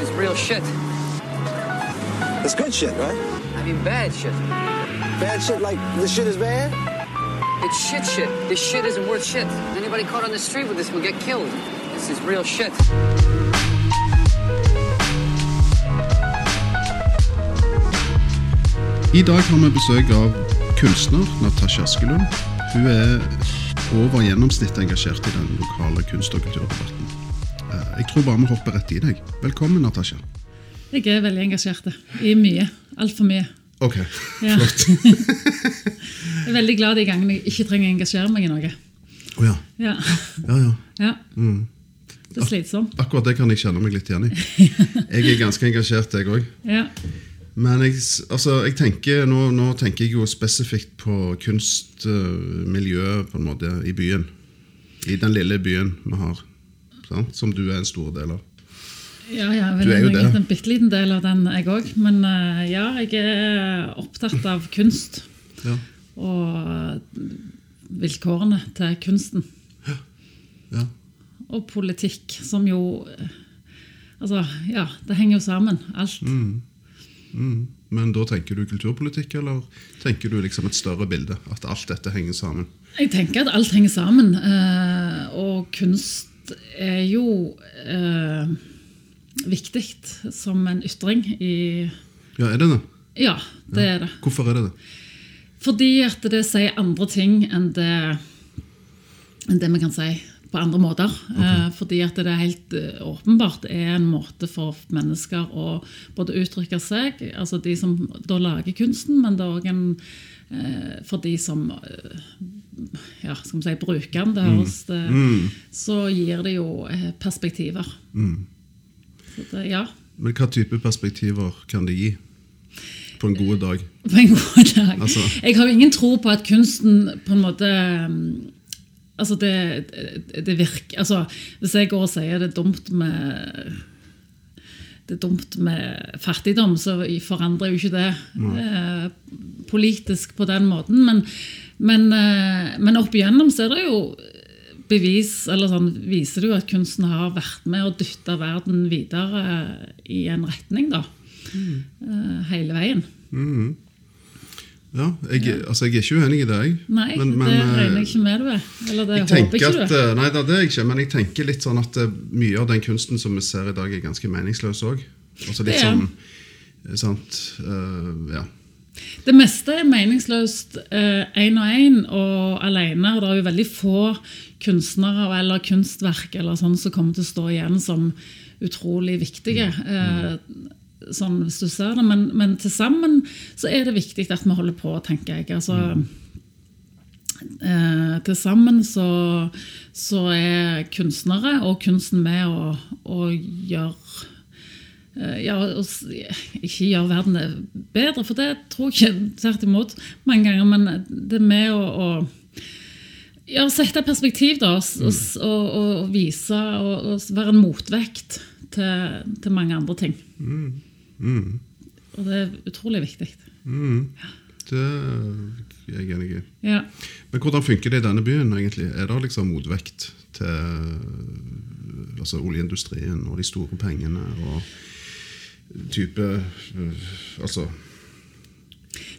This is real shit. It's good shit, right? I mean, bad shit. Bad shit like this shit is bad? It's shit shit. This shit isn't worth shit. Anybody caught on the street with this will get killed. This is real shit. I dag har vi besøk av kunstner Natasja Askelund. Hun er over gjennomsnittet engasjert i den lokale kunst- og kulturdebatten. Eh, Jeg tror bare vi hopper rett i deg. Velkommen, Natasja. Jeg er veldig engasjert i mye. Altfor mye. Ok, Ja. flott. Jeg er veldig glad de gangene jeg ikke trenger å engasjere meg i noe. Oh, ja. Ja. ja, ja. ja. Det er slitsomt. Akkurat det kan jeg kjenne meg litt igjen i. Jeg er ganske engasjert, jeg òg. Ja. Men jeg, altså, jeg tenker, nå, nå tenker jeg jo spesifikt på kunstmiljøet på en måte i byen. I den lille byen vi har, sant? som du er en stor del av. Ja, ja, Du er jo jeg det. En bitte liten del av den, jeg òg. Men eh, ja, jeg er opptatt av kunst. Ja. Og vilkårene til kunsten. Ja. Og politikk, som jo Altså, ja, det henger jo sammen. Alt. Mm. Men da tenker du kulturpolitikk, eller tenker du liksom et større bilde? At alt dette henger sammen? Jeg tenker at alt henger sammen. eh, og kunst er jo eh, viktig som en ytring i Ja, er det det? Ja, det er det. Hvorfor er det det? Fordi at det sier andre ting enn det, enn det vi kan si på andre måter. Okay. fordi at det er helt eh, åpenbart er en måte for mennesker å både uttrykke seg, altså de som da lager kunsten, men det er òg en eh, for de som eh, ja, skal vi si, bruker den. Det høres det, Så gir det jo eh, perspektiver. Så det, ja. Men hva type perspektiver kan det gi? På en god dag? På en god dag. Altså- Jeg har jo ingen tro på at kunsten på en måte um, Altså, det, det, virker altså, Hvis jeg går og sier det er dumt med det er dumt med fattigdom, så forandrer jo ikke det eh, politisk på den måten. Men, men, eh, men opp igjennom så er det jo bevis, eller sånn, viser det jo at kunsten har vært med å dytte verden videre i en retning, da. Eh, hele veien. Ja, jeg, altså jeg er ikke uenig i det, jeg. Nei, Men- men, det eh, regner jeg ikke med du er. Eller det Jeg håper ikke at, du er. eh, nei, det er det jeg ikke, men jeg tenker litt sånn at eh, mye av den kunsten som vi ser i dag, er ganske meningsløs òg. Altså litt sånn eh, Sant? uh, ja. Det meste er meningsløst én og én og alene. og Det er jo veldig få kunstnere eller kunstverk eller sånn som kommer til å stå igjen som utrolig viktige. Mm. Sånn hvis du ser det, Men, men til sammen så er det viktig at vi holder på, tenker jeg. altså Eh, til sammen så, så er kunstnere og kunsten med å, å gjøre eh, ja, Ikke gjøre verden bedre, for det tror jeg ikke tvert imot mange ganger. Men det med å, å ja, sette perspektiv da, og, og, og, og vise og, og være en motvekt til, til mange andre ting. Og det er utrolig viktig. Det er jeg enig i. Ja. Men hvordan funker det i denne byen, egentlig? Er det liksom motvekt til altså, oljeindustrien og de store pengene og type øh, Altså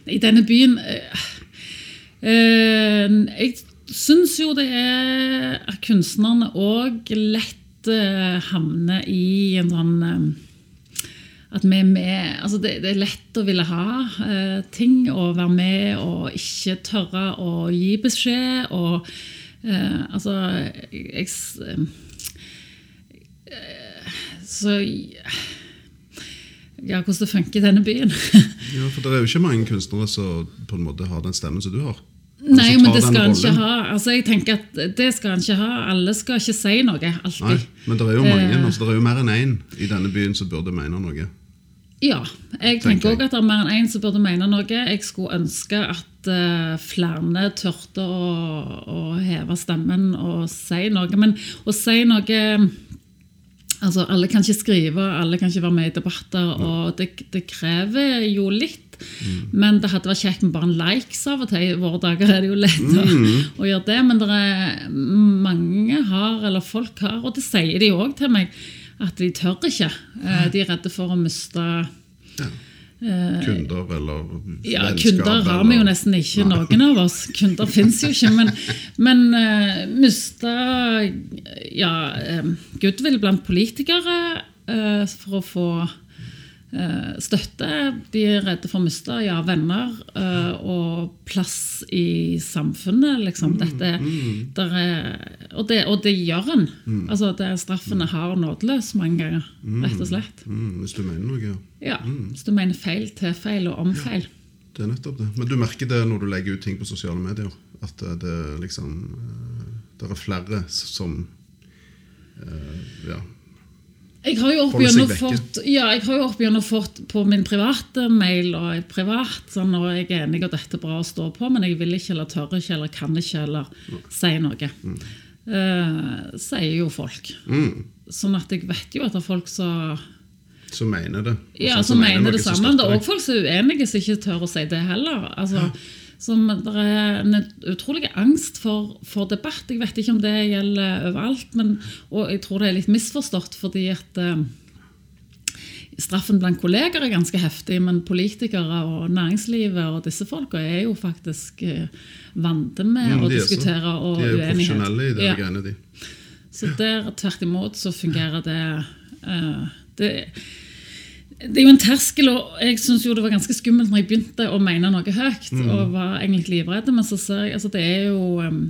I denne byen øh, øh, Jeg syns jo det er at kunstnerne òg lett øh, havner i en sånn At vi er med altså det, det er lett å ville ha eh, ting og være med og ikke tørre å gi beskjed. og eh, altså jeg, eh, Så ja, hvordan det funker i denne byen. Ja, For det er jo ikke mange kunstnere som på en måte har den stemmen som du har. Nei, Altså, men det skal han ikke ha. Altså, jeg tenker at Det skal han ikke ha. Alle skal ikke si noe. alltid. Nei, men det er jo mange, Eh. altså det er jo mer enn én i denne byen som burde mene noe. Ja. Jeg Tenker òg at det er mer enn én som burde mene noe. Jeg skulle ønske at uh, flere turte å, å heve stemmen og si noe. Men å si noe Altså, Alle kan ikke skrive, alle kan ikke være med i debatter, og det, det krever jo litt. Men det hadde vært kjekt med bare en likes av og til. I våre dager er det jo lett å, å gjøre det, men det er mange har, eller folk har, og det sier de òg til meg, at de tør ikke. Eh, de er redde for å miste Kunder eller ja, vennskap, Kunder har vi jo nesten ikke, noen av oss. Kunder fins jo ikke. Men, men uh, miste ja, eh, goodwill blant politikere uh, for å få eh, støtte. De er redde for å miste ja, venner eh, og plass i samfunnet. Liksom. Dette, der er, og, det, og det gjør en. Altså, det, straffene er og nådeløs mange ganger, rett og slett. Mm, hvis du mener noe, ja. Ja, Hvis du mener feil til feil og om feil. Det er nettopp det. Men du merker det når du legger ut ting på sosiale medier. At det, liksom eh, Det er flere som eh, Ja. Jeg har jo opp fått, ja, jeg har jo opp fått på min private mail og privat sånn, og jeg er enig at dette er bra å stå på, men jeg vil ikke eller tør ikke eller kan ikke eller si noe. Eh, sier jo folk. Mm. Sånn at jeg vet jo at det er folk som Som mener det. ja, sånn som mener det samme. Det er òg folk som er uenige, som ikke tør å si det heller. Altså, som det er en utrolig angst for, for debatt. Jeg vet ikke om det gjelder overalt, men, og jeg tror det er litt misforstått fordi at uh, straffen blant kolleger er ganske heftig, men politikere og næringslivet og disse folka er jo faktisk uh, vante med Mm, å er diskutere og De er jo uenighet. profesjonelle i det Ja. greiene, de. Så der tvert imot så fungerer det uh, Det, det er jo en terskel, og jeg syns det var ganske skummelt når jeg begynte å mene noe høyt. Mm. Og var egentlig livredd, men så ser jeg altså det er jo um,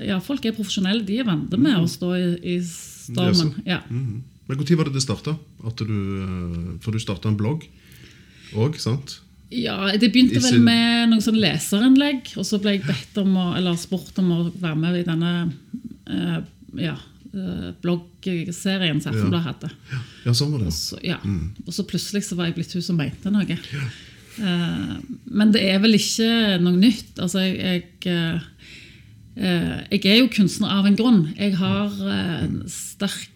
Ja, folk er profesjonelle. De er vant med å stå i, i stormen. Mm. Ja. Mm. Men Når var det det starta? For du starta en blogg òg, sant? ja, det begynte vel med noen sånn leserinnlegg, og så ble jeg bedt om å, eller spurt om å være med i denne eh, ja, eh, bloggserien som Aftenbladet hadde. Ja, sånn var det. Så, ja. Mm. Og så plutselig så var jeg blitt hun som mente noe. Eh, men det er vel ikke noe nytt. Altså, jeg, jeg, eh, eh, jeg er jo kunstner av en grunn. Jeg har uh, sterke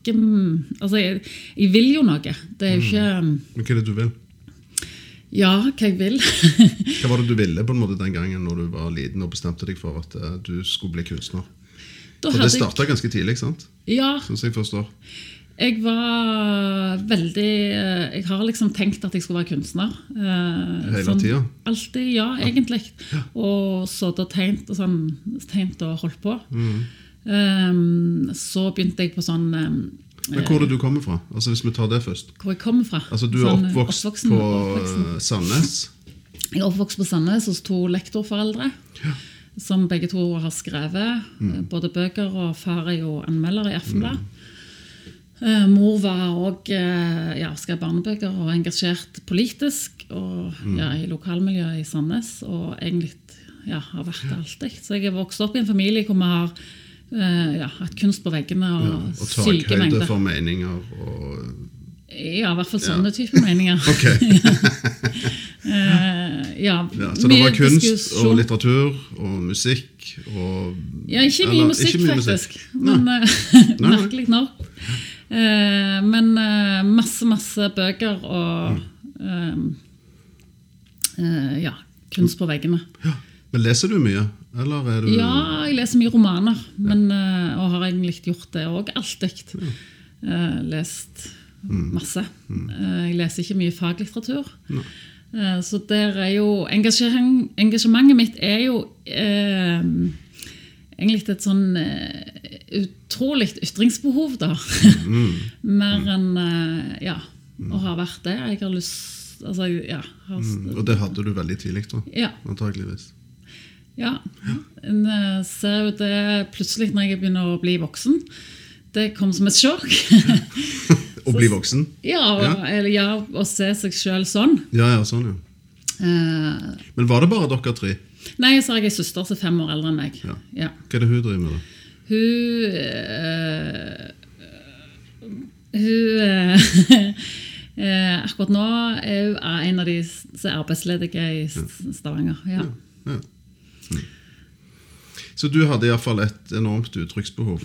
Altså, jeg, jeg vil jo noe. Det er jo ikke Men hva er det du vil? Ja, hva jeg vil. Hva var det du ville på en måte den gangen når du var liten og bestemte deg for at eh, du skulle bli kunstner? For det starta ganske tidlig, sant? ja, Sånn som jeg forstår. jeg var veldig eh, Jeg har liksom tenkt at jeg skulle være kunstner. eh, Hele sånn- tida? Alltid, ja, egentlig. Og så da tegnet og sånn, tegnet og holdt på. Mm. Um, så begynte jeg på sånn um, Men hvor er det du kommer fra? Altså Hvis vi tar det først. Hvor jeg kommer fra. Altså Du er Sånn, oppvokst oppvoksen- på oppvoksen. Sandnes. Jeg er oppvokst på Sandnes hos to lektorforeldre. Som begge to har skrevet Mm. eh, både bøker, og far er jo anmelder i Aftenblad. Mm. Mor var òg ja, skrev barnebøker og engasjert politisk og Mm. ja, i lokalmiljøet i Sandnes. Og egentlig ja, har vært det alltid. Så jeg er vokst opp i en familie hvor vi har eh, ja, hatt kunst på veggene og, Ja, og syke takhøyde mengder. for meninger og Ja, i hvert fall sånne typer meninger. Ok. Eh, ja, Ja, så det var kunst diskusjon. og litteratur og musikk og Ja, ikke mye eller, musikk, ikke mye faktisk. musikk. Men, nei. Merkelig nok. Uh, men uh, masse, masse bøker og eh, ja, kunst på veggene. Ja. Men leser du mye? Eller er du Ja, jeg leser mye romaner, men, og har egentlig gjort det òg alltid. Eh, lest Mm. Masse. Eh, jeg leser ikke mye faglitteratur. Eh, så der er jo engasjement, Engasjementet mitt er jo eh, egentlig et sånn eh, utrolig ytringsbehov, da. Mm. Mer enn eh, ja, å ha vært det. Jeg har lyst altså, ja, har, Mm, Og det hadde du veldig tidlig, da. ja, Antakeligvis. ja. En ser jo det plutselig når jeg begynner å bli voksen. Det kom som et sjokk. Å bli voksen? ja, og. Eller, ja, å se seg sjøl sånn. Ja, ja, sånn, ja. Eh, Men var det bare dere tre? nei, så har jeg ei søster som er fem år eldre enn meg. Ja. Ja. Hva er det hun driver med, da? Hun eh, Hun eh, eh, Akkurat nå er hun en av de som er arbeidsledige i Stavanger. Ja. Ja. Mm. Så du hadde iallfall et enormt uttrykksbehov.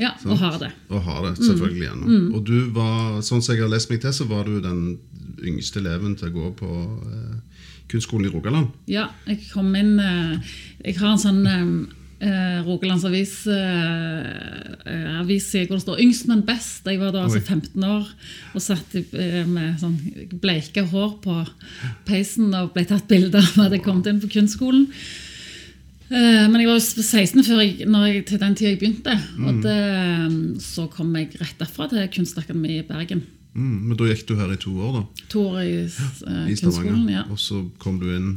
Ja, og har det. Og har det selvfølgelig ennå. Og du var, sånn som jeg har lest meg til, så var du den yngste eleven til å gå på eh, kunstskolen i Rogaland. Ja, jeg kom inn eh, Jeg har en sånn eh, Rogalandsavis eh, avis hvor det står 'Yngst, men best'. Jeg var da altså 15 år og satt eh, med sånn bleike hår på peisen og ble tatt bilde av at jeg kom inn på kunstskolen. Eh, Men jeg var jo 16 før jeg, når jeg, til den tida jeg begynte. Og det, så kom jeg rett derfra til Kunstakademiet i Bergen. Mm, men da gikk du her i to år, da? To år i, eh, I kunstskolen. Ja. Og så kom du inn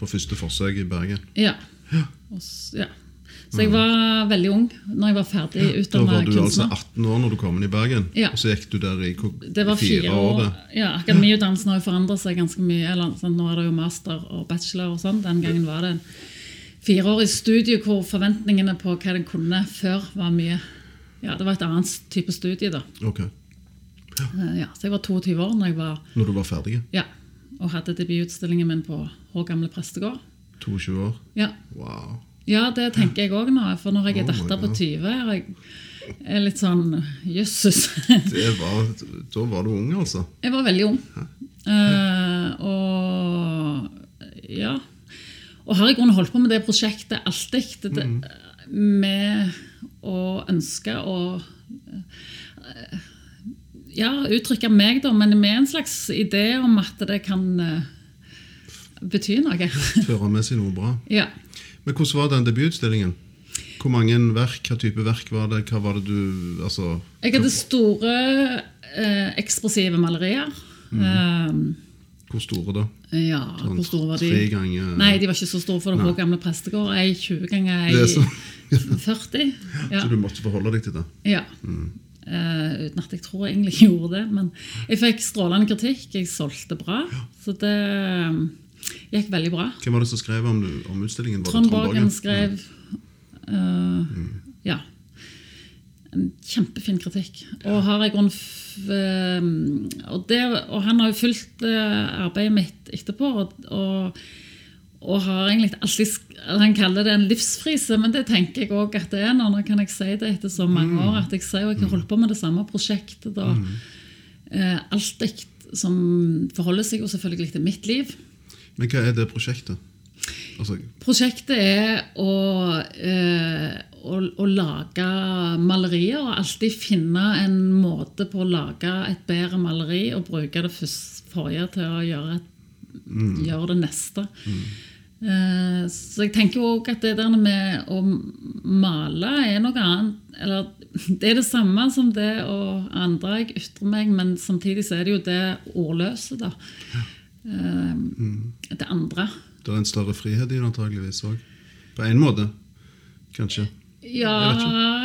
på første forsøk i Bergen. Ja. Og s- ja. Så jeg var veldig ung når jeg var ferdig Da utdanna var du altså 18 år når du kom inn i Bergen, Ja. og så gikk du der i Det var fire, år. år. Ja, Akademiutdannelsen har jo forandret seg ganske mye. Eller, sånn, nå er det jo master og bachelor og sånn. Den gangen var det en fireårig studie hvor forventningene på hva den kunne før, var mye Ja, det var et annet type studie, da. Ok, Ja. Ja, så jeg var 22 år når jeg var Når du var ferdig? Ja, og hadde debututstillingen min på Hår gamle prestegård. 22 år? Ja. Wow. Ja, det tenker jeg òg nå. For når jeg er Oh datter på 20, er jeg litt sånn Jøsses. Da var du ung, altså. Jeg var veldig ung. Uh, og ja. Og har i grunnen holdt på med det prosjektet alltid. Det, det, Med å ønske å eh, ja, uttrykke meg, da, men med en slags idé om at det kan uh, bety noe. Føre med seg noe bra. ja. Men hvordan var den debututstillingen? Hvor mange verk, hva type verk var det? Hva var det du altså, Jeg hadde store, eh, ekspressive malerier. Eh, Hvor store da? ja, hvor store var de? Tre ganger Nei, de var ikke så store for var gamle prestegård. Ei 20 ganger ei er 40. Ja. Så du måtte forholde deg til det? ja. Eh, uten at jeg tror jeg egentlig gjorde det. Men jeg fikk strålende kritikk. Jeg solgte bra. Så det eh, gikk veldig bra. Hvem var det som skrev om, om utstillingen? Trond Borgen? skrev. skrev mm. Ja. En kjempefin kritikk. Og har i grunn f- eh, og, det, og han har jo fulgt eh, arbeidet mitt etterpå. Og, og, og har egentlig alltid Han kaller det en livsfrise, men det tenker jeg òg at det er. Nå kan jeg si det etter så mange år. At jeg sier jo jeg har holdt på med det samme prosjektet. da eh, alltid som forholder seg jo selvfølgelig til mitt liv. Men hva er det prosjektet? Altså, Prosjektet er å, eh, å, å lage malerier og alltid finne en måte på å lage et bedre maleri og bruke det forrige til å gjøre, et, gjøre det neste. Eh, så jeg tenker jo at det der med å male er noe annet Eller det er det samme som det å andre jeg ytrer meg, men samtidig så er det jo det ordløse, da. Eh, Det andre. Det er en større frihet i det antageligvis òg. På en måte, kanskje. Ja,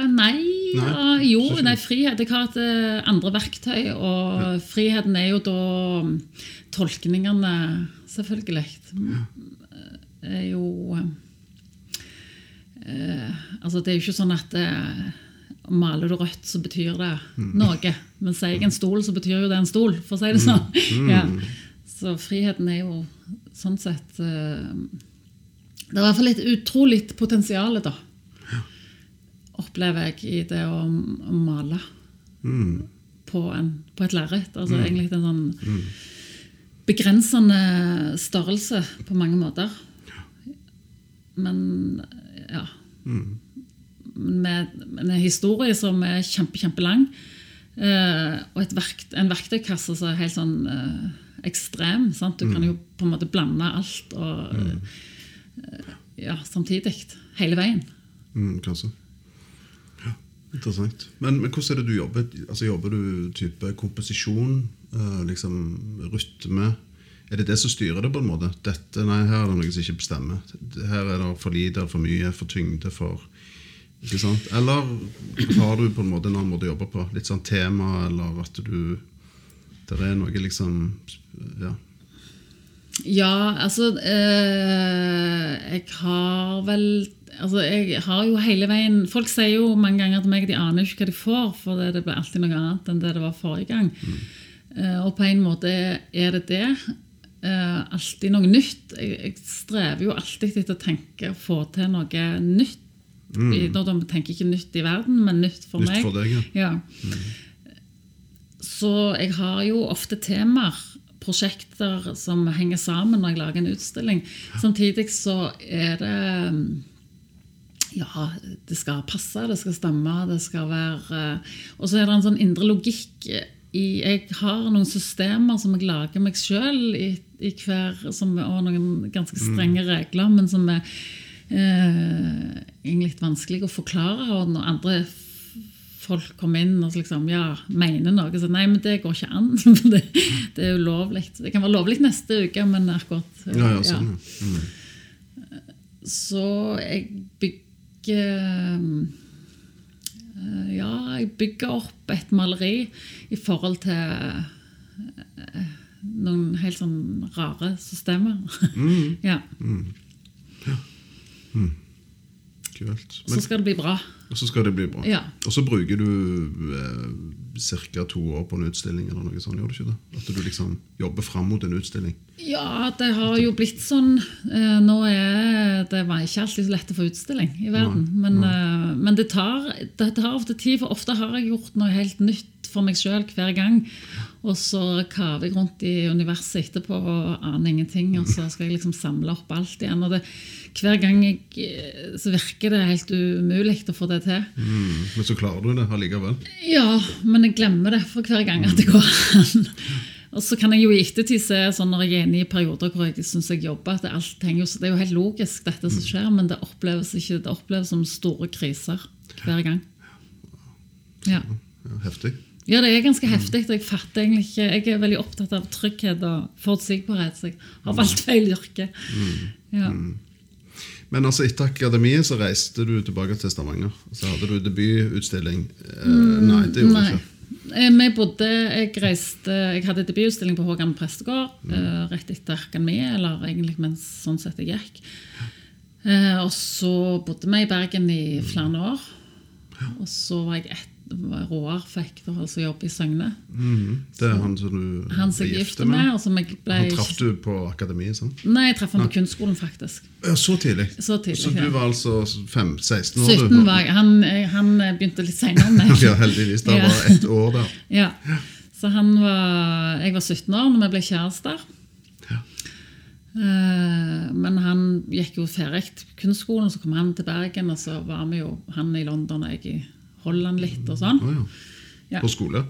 nei, Nei, ja, Jo, nei, frihet. Jeg har hatt eh, andre verktøy, og friheten er jo da mm, tolkningene, selvfølgelig. Er jo eh, Altså, det er jo ikke sånn at eh, maler du rødt, så betyr det noe. Men sier jeg en stol, så betyr jo det en stol, for å si det sånn. Ja. Så friheten er jo sånn sett eh, Det er i hvert fall et utrolig potensial, da. Opplever jeg i det å, male Mm. på, en, på et lerret. Altså egentlig en sånn begrensende størrelse på mange måter. Men ja med, med en historie som er kjempe, kjempelang. Eh, og et verk, en verktøykasse som er helt sånn eh, ekstrem. Sant? Du kan jo på en måte blande alt og mm. ja, samtidig. Hele veien. Mm, kanskje. Ja, interessant. Men, men hvordan er det du jobber? Altså, jobber du type komposisjon? eh, liksom rytme? Er det det som styrer det? på en måte? Dette, nei, Her er det noe som ikke bestemmer. Her er det for lite, for mye, for tyngde, for ikke sant? Eller har du på en måte en annen måte å jobbe på? Litt sånn tema, eller at du Det er noe liksom Ja. Ja, altså eh, Jeg har vel Altså, jeg har jo hele veien Folk sier jo mange ganger til meg at de aner ikke hva de får, for det, det blir alltid noe annet enn det det var forrige gang. Eh, og på en måte er det det. Eh, alltid noe nytt. Jeg, jeg strever jo alltid etter å tenke og få til noe nytt. Mm. nå, tenker jeg ikke nytt i verden, men nytt for Nytt meg. for deg, ja. Ja. Så jeg har jo ofte temaer, prosjekter som henger sammen når jeg lager en utstilling. Samtidig så er det ja, det skal passe, det skal stemme, det skal være eh, Og så er det en sånn indre logikk i Jeg har noen systemer som jeg lager meg sjøl i, i hver som, Og noen ganske strenge regler, men som er eh, egentlig litt vanskelig å forklare. Og når andre folk kommer inn og liksom, ja, mener noe, så nei, men det går ikke an. det, det er ulovlig. Det kan være lovlig neste uke, men akkurat Ja, ja, sånn, ja. Mm. så jeg bygger eh, Ja, jeg bygger opp et maleri i forhold til eh, noen helt sånn rare systemer. ja. Kult. Så skal det bli bra. og så skal det bli bra. Ja. Og så bruker du eh, ca. to år på en utstilling, eller noe sånt, gjør du ikke det? At du liksom jobber fram mot en utstilling. Ja, det har jo blitt sånn. Eh, Nå er det var ikke alltid så lett å få utstilling i verden. Men, eh, men det, tar, det tar ofte tid, for ofte har jeg gjort noe helt nytt for meg sjøl hver gang. Og så kaver jeg rundt i universet etterpå og aner ingenting. Og så skal jeg liksom samle opp alt igjen. Og det, hver gang jeg, eh, så virker det helt umulig å få det til. Mm. Men så klarer du det allikevel. Ja, men jeg glemmer det for hver gang at det går an. Og så kan jeg jo i ettertid se sånn når jeg er inne i perioder hvor jeg syns jeg jobber, at det, alt henger jo, så det er jo helt logisk, dette som skjer, men det oppleves ikke, det oppleves som store kriser hver gang. Ja. Ja, heftig. Ja, det er ganske heftig. Jeg fatter egentlig ikke Jeg er veldig opptatt av trygghet og forutsigbarhet, så jeg har valgt feil yrke. Ja. Men altså etter akademiet så reiste du tilbake til Stavanger. Så hadde du debututstilling. Eh, nei, det gjorde Mm, du ikke. Eh, Vi bodde, jeg reiste, jeg hadde debututstilling på Hågan prestegård mm. rett etter akademiet, eller egentlig mens sånn sett jeg gikk. Eh, og så bodde vi i Bergen i flere år. Og så var jeg et, var Roar fikk da altså jobb i Søgne. Mm, Det er han som du Han som er gift med. og som jeg ble... Han traff du på akademiet, sånn? Nei, jeg traff han på kunstskolen, faktisk. Så tidlig. Så tidlig, Så du var altså fem, 16 år? 17 var jeg. Han, eh, han begynte litt seinere enn meg. Ja, heldigvis. Det var ett år der. Ja. Så han var, jeg var 17 år når vi ble kjærester. Ja. men han gikk jo ferdig kunstskolen, så kom han til Bergen, og så var vi jo han i London og jeg i Holland litt og sånn. Oh, ja. Ja. På skole?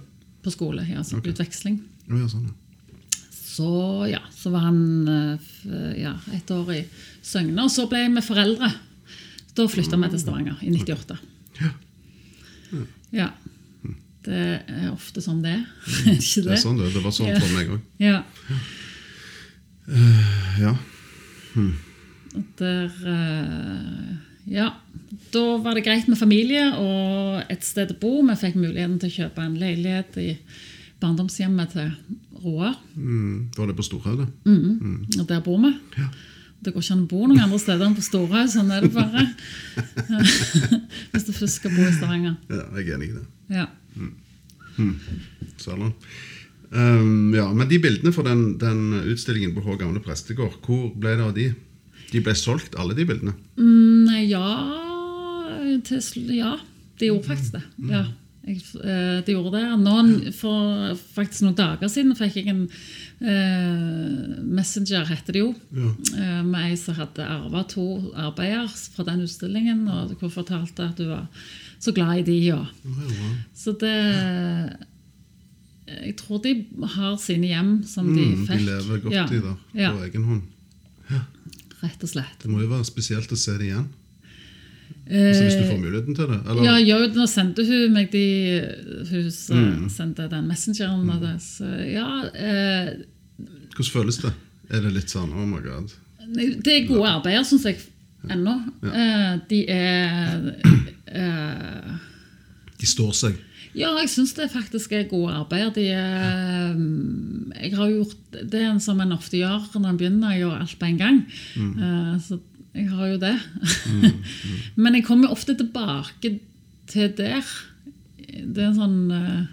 På skole, ja, så okay. utveksling. Oh, ja, sånn, ja. Så ja, så var han eh, ja, et år i Søgne, og så ble vi foreldre. Da flytta vi til Stavanger i 98. Ja. Ja. Det er ofte sånn det er. Det Det er sånn det. Det var sånn Ja. for meg òg. Ja. Ja. Hmm. Der eh, Ja. Da var det greit med familie og et sted å bo. Vi fikk muligheten til å kjøpe en leilighet i barndomshjemmet til Roar. Mm, var det på Storhaug, Mm. Og der bor vi. Ja. Det går ikke an å bo noen andre steder enn på Storhaug. Sånn er det bare. Hvis du først skal bo i Stavanger. ja, jeg er enig i det. Ja. Mm. Um, ja, men de bildene fra den, den utstillingen på Hå gamle prestegård, hvor ble det av de? De ble solgt, alle de bildene? Mm, ja til, Ja, de gjorde faktisk det. Ja, jeg, eh, de gjorde det. Noen, for faktisk noen dager siden fikk jeg en eh, Messenger, heter det jo, Ja. eh, med ei som hadde arva to arbeider fra den utstillingen, og hun fortalte at hun var så glad i de. Ja. Så det Jeg tror de har sine hjem som de Mm, fikk. de lever godt ja. i det, på Ja, egen hånd. Rett og slett. Det må jo være spesielt å se det igjen. Altså, hvis du får muligheten til det. Eller? Eh, Ja, jo, nå sendte hun meg de Hun Mm. sendte den messengeren. Mm. så, ja, eh, Hvordan føles det? Er det litt sånn oh my god? det er gode arbeider, syns jeg, ennå. Eh, de er eh, De står seg. Ja, jeg syns det faktisk er gode arbeider. De mm, jeg har gjort Det som en ofte gjør når en begynner å gjøre alt på en gang. Mm. så jeg har jo det. Men jeg kommer ofte tilbake til der. Det er en sånn eh,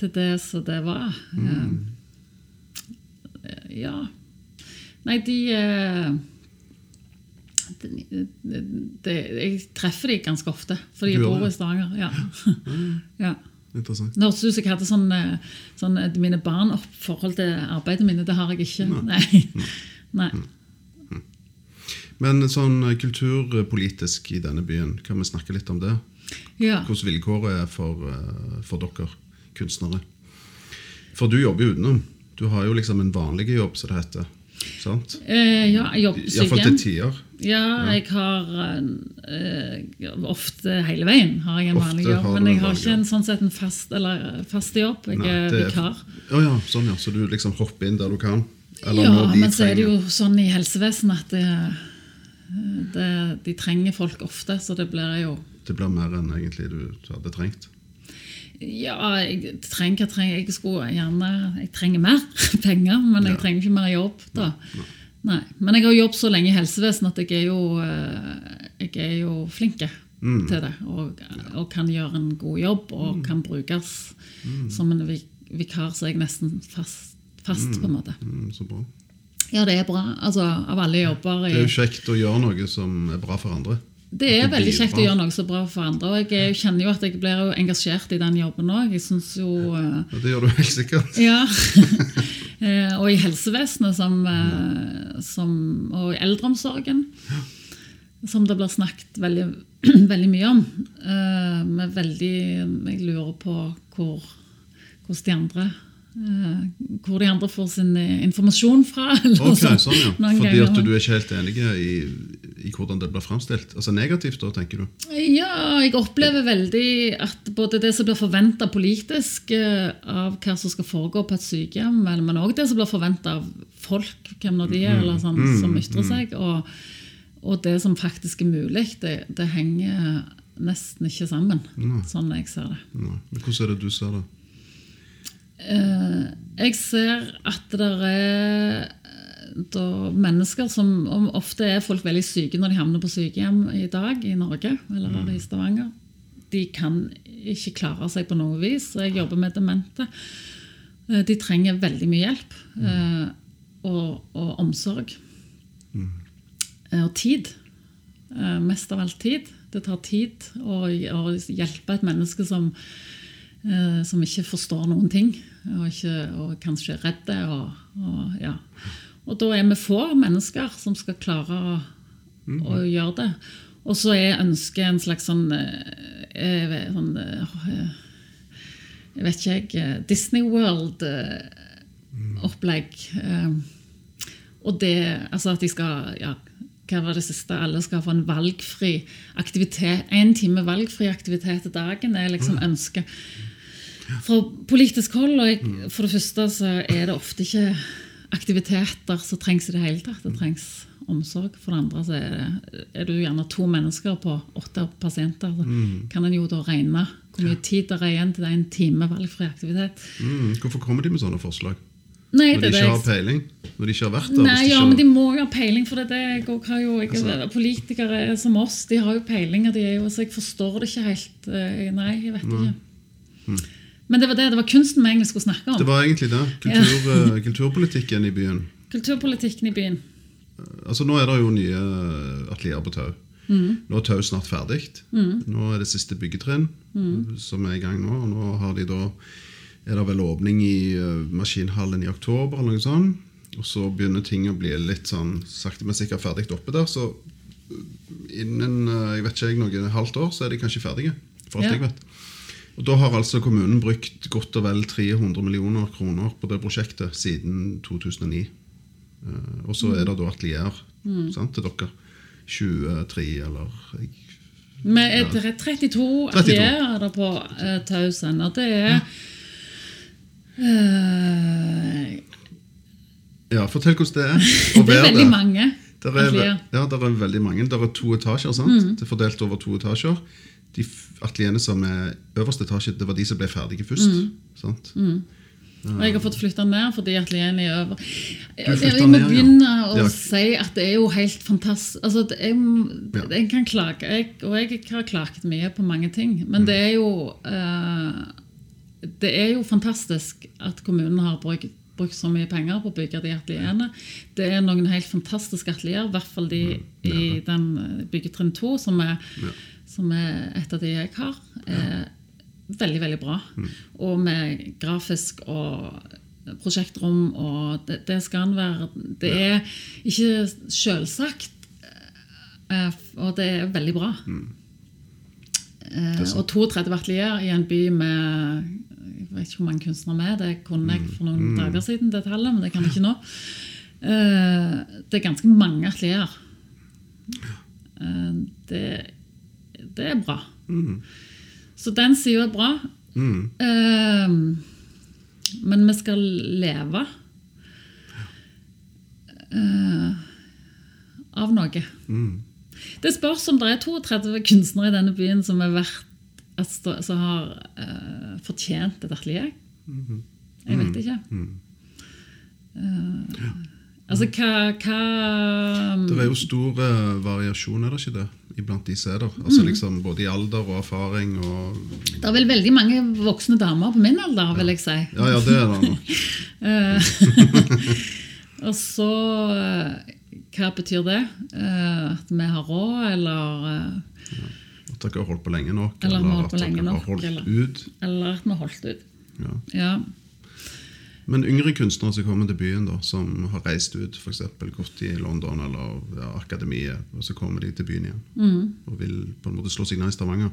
Til det som det var. Eh, ja. Nei, de eh, det, Jeg treffer de ganske ofte, for de bor i Stavanger. Ja. ja. Interessant. Det hørtes ut som jeg hadde sånn, eh, sånn eh, mine barn opp forhold til arbeidet mine. Det har jeg ikke. Nei. Nei. Men sånn eh, kulturpolitisk i denne byen, kan vi snakke litt om det? Ja. Hvordan vilkåret er for, for dere kunstnere? For du jobber jo utenom. Du har jo liksom en vanlig jobb, som det heter. Sant? Eh, ja, jeg jobber på Iallfall til tider. Ja, jeg har eh, ofte hele veien har jeg en vanlig jobb. Men jeg har ikke en sånn sett en fast, eller, fast jobb. Jeg Nei, er vikar. Å ja, sånn ja. Så du liksom hopper inn der du kan? Eller Ja, men så er det jo sånn i helsevesenet at det, det, de trenger folk ofte, så det blir jo Det blir mer enn egentlig du hadde trengt? Ja, jeg trenger, trenger Jeg skulle gjerne Jeg trenger mer penger, men jeg trenger ikke mer jobb. da. Nei, Men jeg har jobbet så lenge i helsevesenet at jeg er jo, eh, jeg er jo flink Mm. til det. Og, og kan gjøre en god jobb og kan brukes som en vikar, så er jeg nesten fast, fast på en måte. Mm, så bra. Ja, det er bra. Altså, Av alle jobber Det er jo kjekt å gjøre noe som er bra for andre. Det er veldig kjekt å gjøre noe så bra for andre. Og jeg er- kjenner jo at jeg blir engasjert i den jobben òg. Eh, Ja, det gjør du helt sikkert. Ja. Eh, og i helsevesenet som, eh, som, og i eldreomsorgen, som det blir snakket veldig, veldig mye om. Med veldig, jeg lurer på hvor, hvordan de andre hvor de andre får sin informasjon fra. Ok, sånn, sånn ja. Fordi at du er ikke helt enig i, i hvordan det blir framstilt? Altså negativt, da, tenker du? Ja, jeg opplever veldig at både det som blir forventa politisk eh, av hva som skal foregå på et sykehjem, men- òg det som blir forventa av folk, hvem nå de er, eller sånn, som ytrer seg, og, og det som faktisk er mulig, det, det henger nesten ikke sammen, sånn jeg ser det. Nei. Men hvordan er det du ser det? Eh, jeg ser at det er da mennesker som om Ofte er folk veldig syke når de havner på sykehjem i dag i Norge eller i Stavanger. De kan ikke klare seg på noe vis. Jeg jobber med demente. Eh, De trenger veldig mye hjelp mm. og, og omsorg. Mm. Og tid. Eh, Mest av alt tid. Det tar tid å, å hjelpe et menneske som, eh, som ikke forstår noen ting, og, ikke, og kanskje er redd. Og, og, ja. Og da er vi få mennesker som skal klare å, å gjøre det. Og så er ønsket en slags sånn, eh, eh, sånn eh, Jeg vet ikke, jeg eh, Disney World-opplegg. Og det Altså at de skal ja, hva var det siste? Alle skal få en valgfri aktivitet. En time valgfri aktivitet i dagen er liksom ønsket. Fra politisk hold, og jeg, for det første så er det ofte ikke aktiviteter som trengs i det hele tatt. Det trengs omsorg. For det andre så er, det, er du gjerne to mennesker på åtte pasienter. Så kan en jo da regne hvor mye tid det er igjen til det er en time valgfri aktivitet. Mm, hvorfor kommer de med sånne forslag? Nei, Når de ikke har peiling? Når de ikke har vært der? Nei, de ja, ikke men de må jo ha peiling, for det jeg har jo, jeg, Altså- Politikere som oss, de har jo peiling, og de er jo, så jeg forstår det ikke helt. eh, Nei, jeg vet ikke. Men det var det, det var kunsten vi egentlig skulle snakke om. Det var egentlig det. Kultur, eh, kulturpolitikken i byen. Kulturpolitikken i byen. Altså Nå er det jo nye atelier på Tau. Mm. Nå er Tau snart ferdig. Nå er det siste byggetrinn Mm. som er i gang nå. Og nå har de da, er det vel åpning i uh, maskinhallen i oktober, eller noe sånt. Og så begynner ting å bli litt sånn sakte, men sikkert ferdig oppe der. Så eh, innen eh, jeg vet ikke jeg, noe halvt år så er de kanskje ferdige. For alt Ja. jeg vet. Og Da har altså kommunen brukt godt og vel 300 millioner kroner på det prosjektet siden 2009. Eh, og så er det da atelier sant, til dere. 23 eller jeg, er et 32 atelier på uh, Tausen, og det er uh, Ja, fortell hvordan det er. Det er veldig det. mange Der er, ja, der er veldig mange. Der er to etasjer. sant? Mm. Det er fordelt over to etasjer. De atelierne som er øverste etasje, det var de som ble ferdige først. Mm. sant? Og jeg har fått flytta ned fordi atelierene er over. Jeg, må begynne å Ja. si at det er jo helt fantastisk altså, det Ja. Jeg kan klage, jeg, og jeg har klaget mye på mange ting. Men det er jo uh, Det er jo fantastisk at kommunen har brukt, brukt så mye penger på å bygge de atelierene. Det er noen helt fantastiske atelier, i hvert fall de i den byggetrinn 2, som er, som er et av de jeg har. er veldig, veldig bra. Og med grafisk og prosjektrom og det, det skal han være Det er ikke selvsagt Eh, og det er veldig bra. Er og 32 atelier i en by med Jeg vet ikke hvor mange kunstnere er. Det kunne jeg for noen dager siden, det tallet, men det kan jeg ikke nå. Eh, det er ganske mange atelier. Det, det er bra. Så den sida er bra. Mm. Uh, men vi skal leve uh, av noe. Det spørs om det er 32 kunstnere i denne byen som, er verdt, altså, som har uh, fortjent et atelier. Jeg vet ikke. Eh, altså, hva, hva Det er jo stor eh, variasjon, er det ikke det? Iblant de som er der. Altså liksom Både i alder og erfaring og Det er vel veldig mange voksne damer på min alder, vil jeg si. Ja, ja, det er det nok. Og så eh, Hva betyr det? Eh, At vi har råd, eller, ja. At dere har holdt på lenge nok. Eller vi at dere har holdt eller- ut. eller at vi har holdt ut? Ja. Ja. Men yngre kunstnere som kommer til byen, da, som har reist ut, f.eks. gått i London eller ja, akademiet, og så kommer de til byen igjen Mm. og vil på en måte slå seg ned i Stavanger.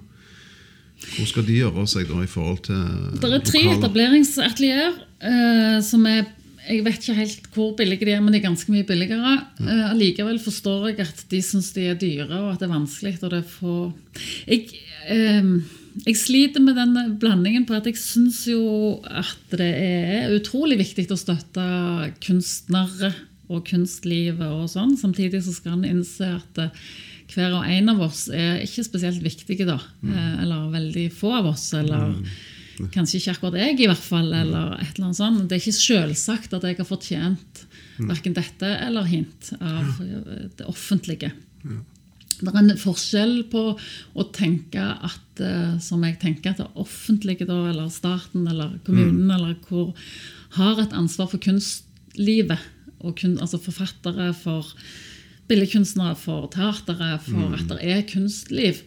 Hvor skal de gjøre seg da i forhold til Det er tre etableringsatelier uh, som er jeg vet ikke helt hvor billige de er, men de er ganske mye billigere. Eh, Allikevel forstår jeg at de syns de er dyre, og at det er vanskelig. Og det er for... jeg, eh, jeg sliter med den blandingen på at jeg syns jo at det er utrolig viktig å støtte kunstnere og kunstlivet og sånn. Samtidig så skal en innse at eh, hver og en av oss er ikke spesielt viktige, da. Mm. Eller veldig få av oss. eller... Kanskje ikke akkurat jeg, i hvert fall. eller et eller annet sånt. Det er ikke selvsagt at jeg har fortjent verken dette eller hint av eh, det offentlige. Det er en forskjell på å tenke at eh, som jeg tenker at det offentlige, da, eller staten eller kommunen, eller hvor har et ansvar for kunstlivet. Og kun, altså forfattere, for billedkunstnere, for teatere, for at det er kunstliv.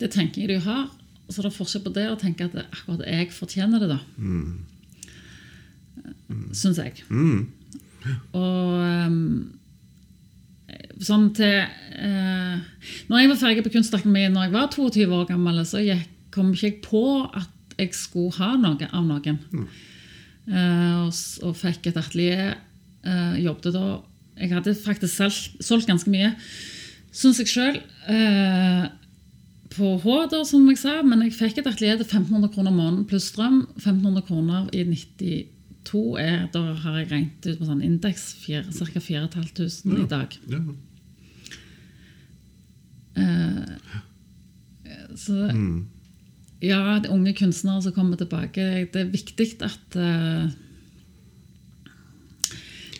Det tenker jeg de har. Så så er det forskjell på det å tenke at akkurat jeg fortjener det, da. Syns jeg. Og ehm, sånn til eh, Når jeg var ferdig på Kunstakademiet når jeg var 22 år gammel, så jeg, kom ikke jeg på at jeg skulle ha noe av noen. Eh, og, og fikk et atelier. Eh, jobbet da Jeg hadde faktisk solgt, solgt ganske mye, syns jeg sjøl. på H, da, som jeg sa, men jeg fikk et atelier til 1500 kroner måneden pluss strøm. 1500 kroner i 92 er, da har jeg regnet ut på sånn indeks ca. 4500 i dag. Ja. Så ja, de unge kunstnere som kommer tilbake, det er viktig at eh,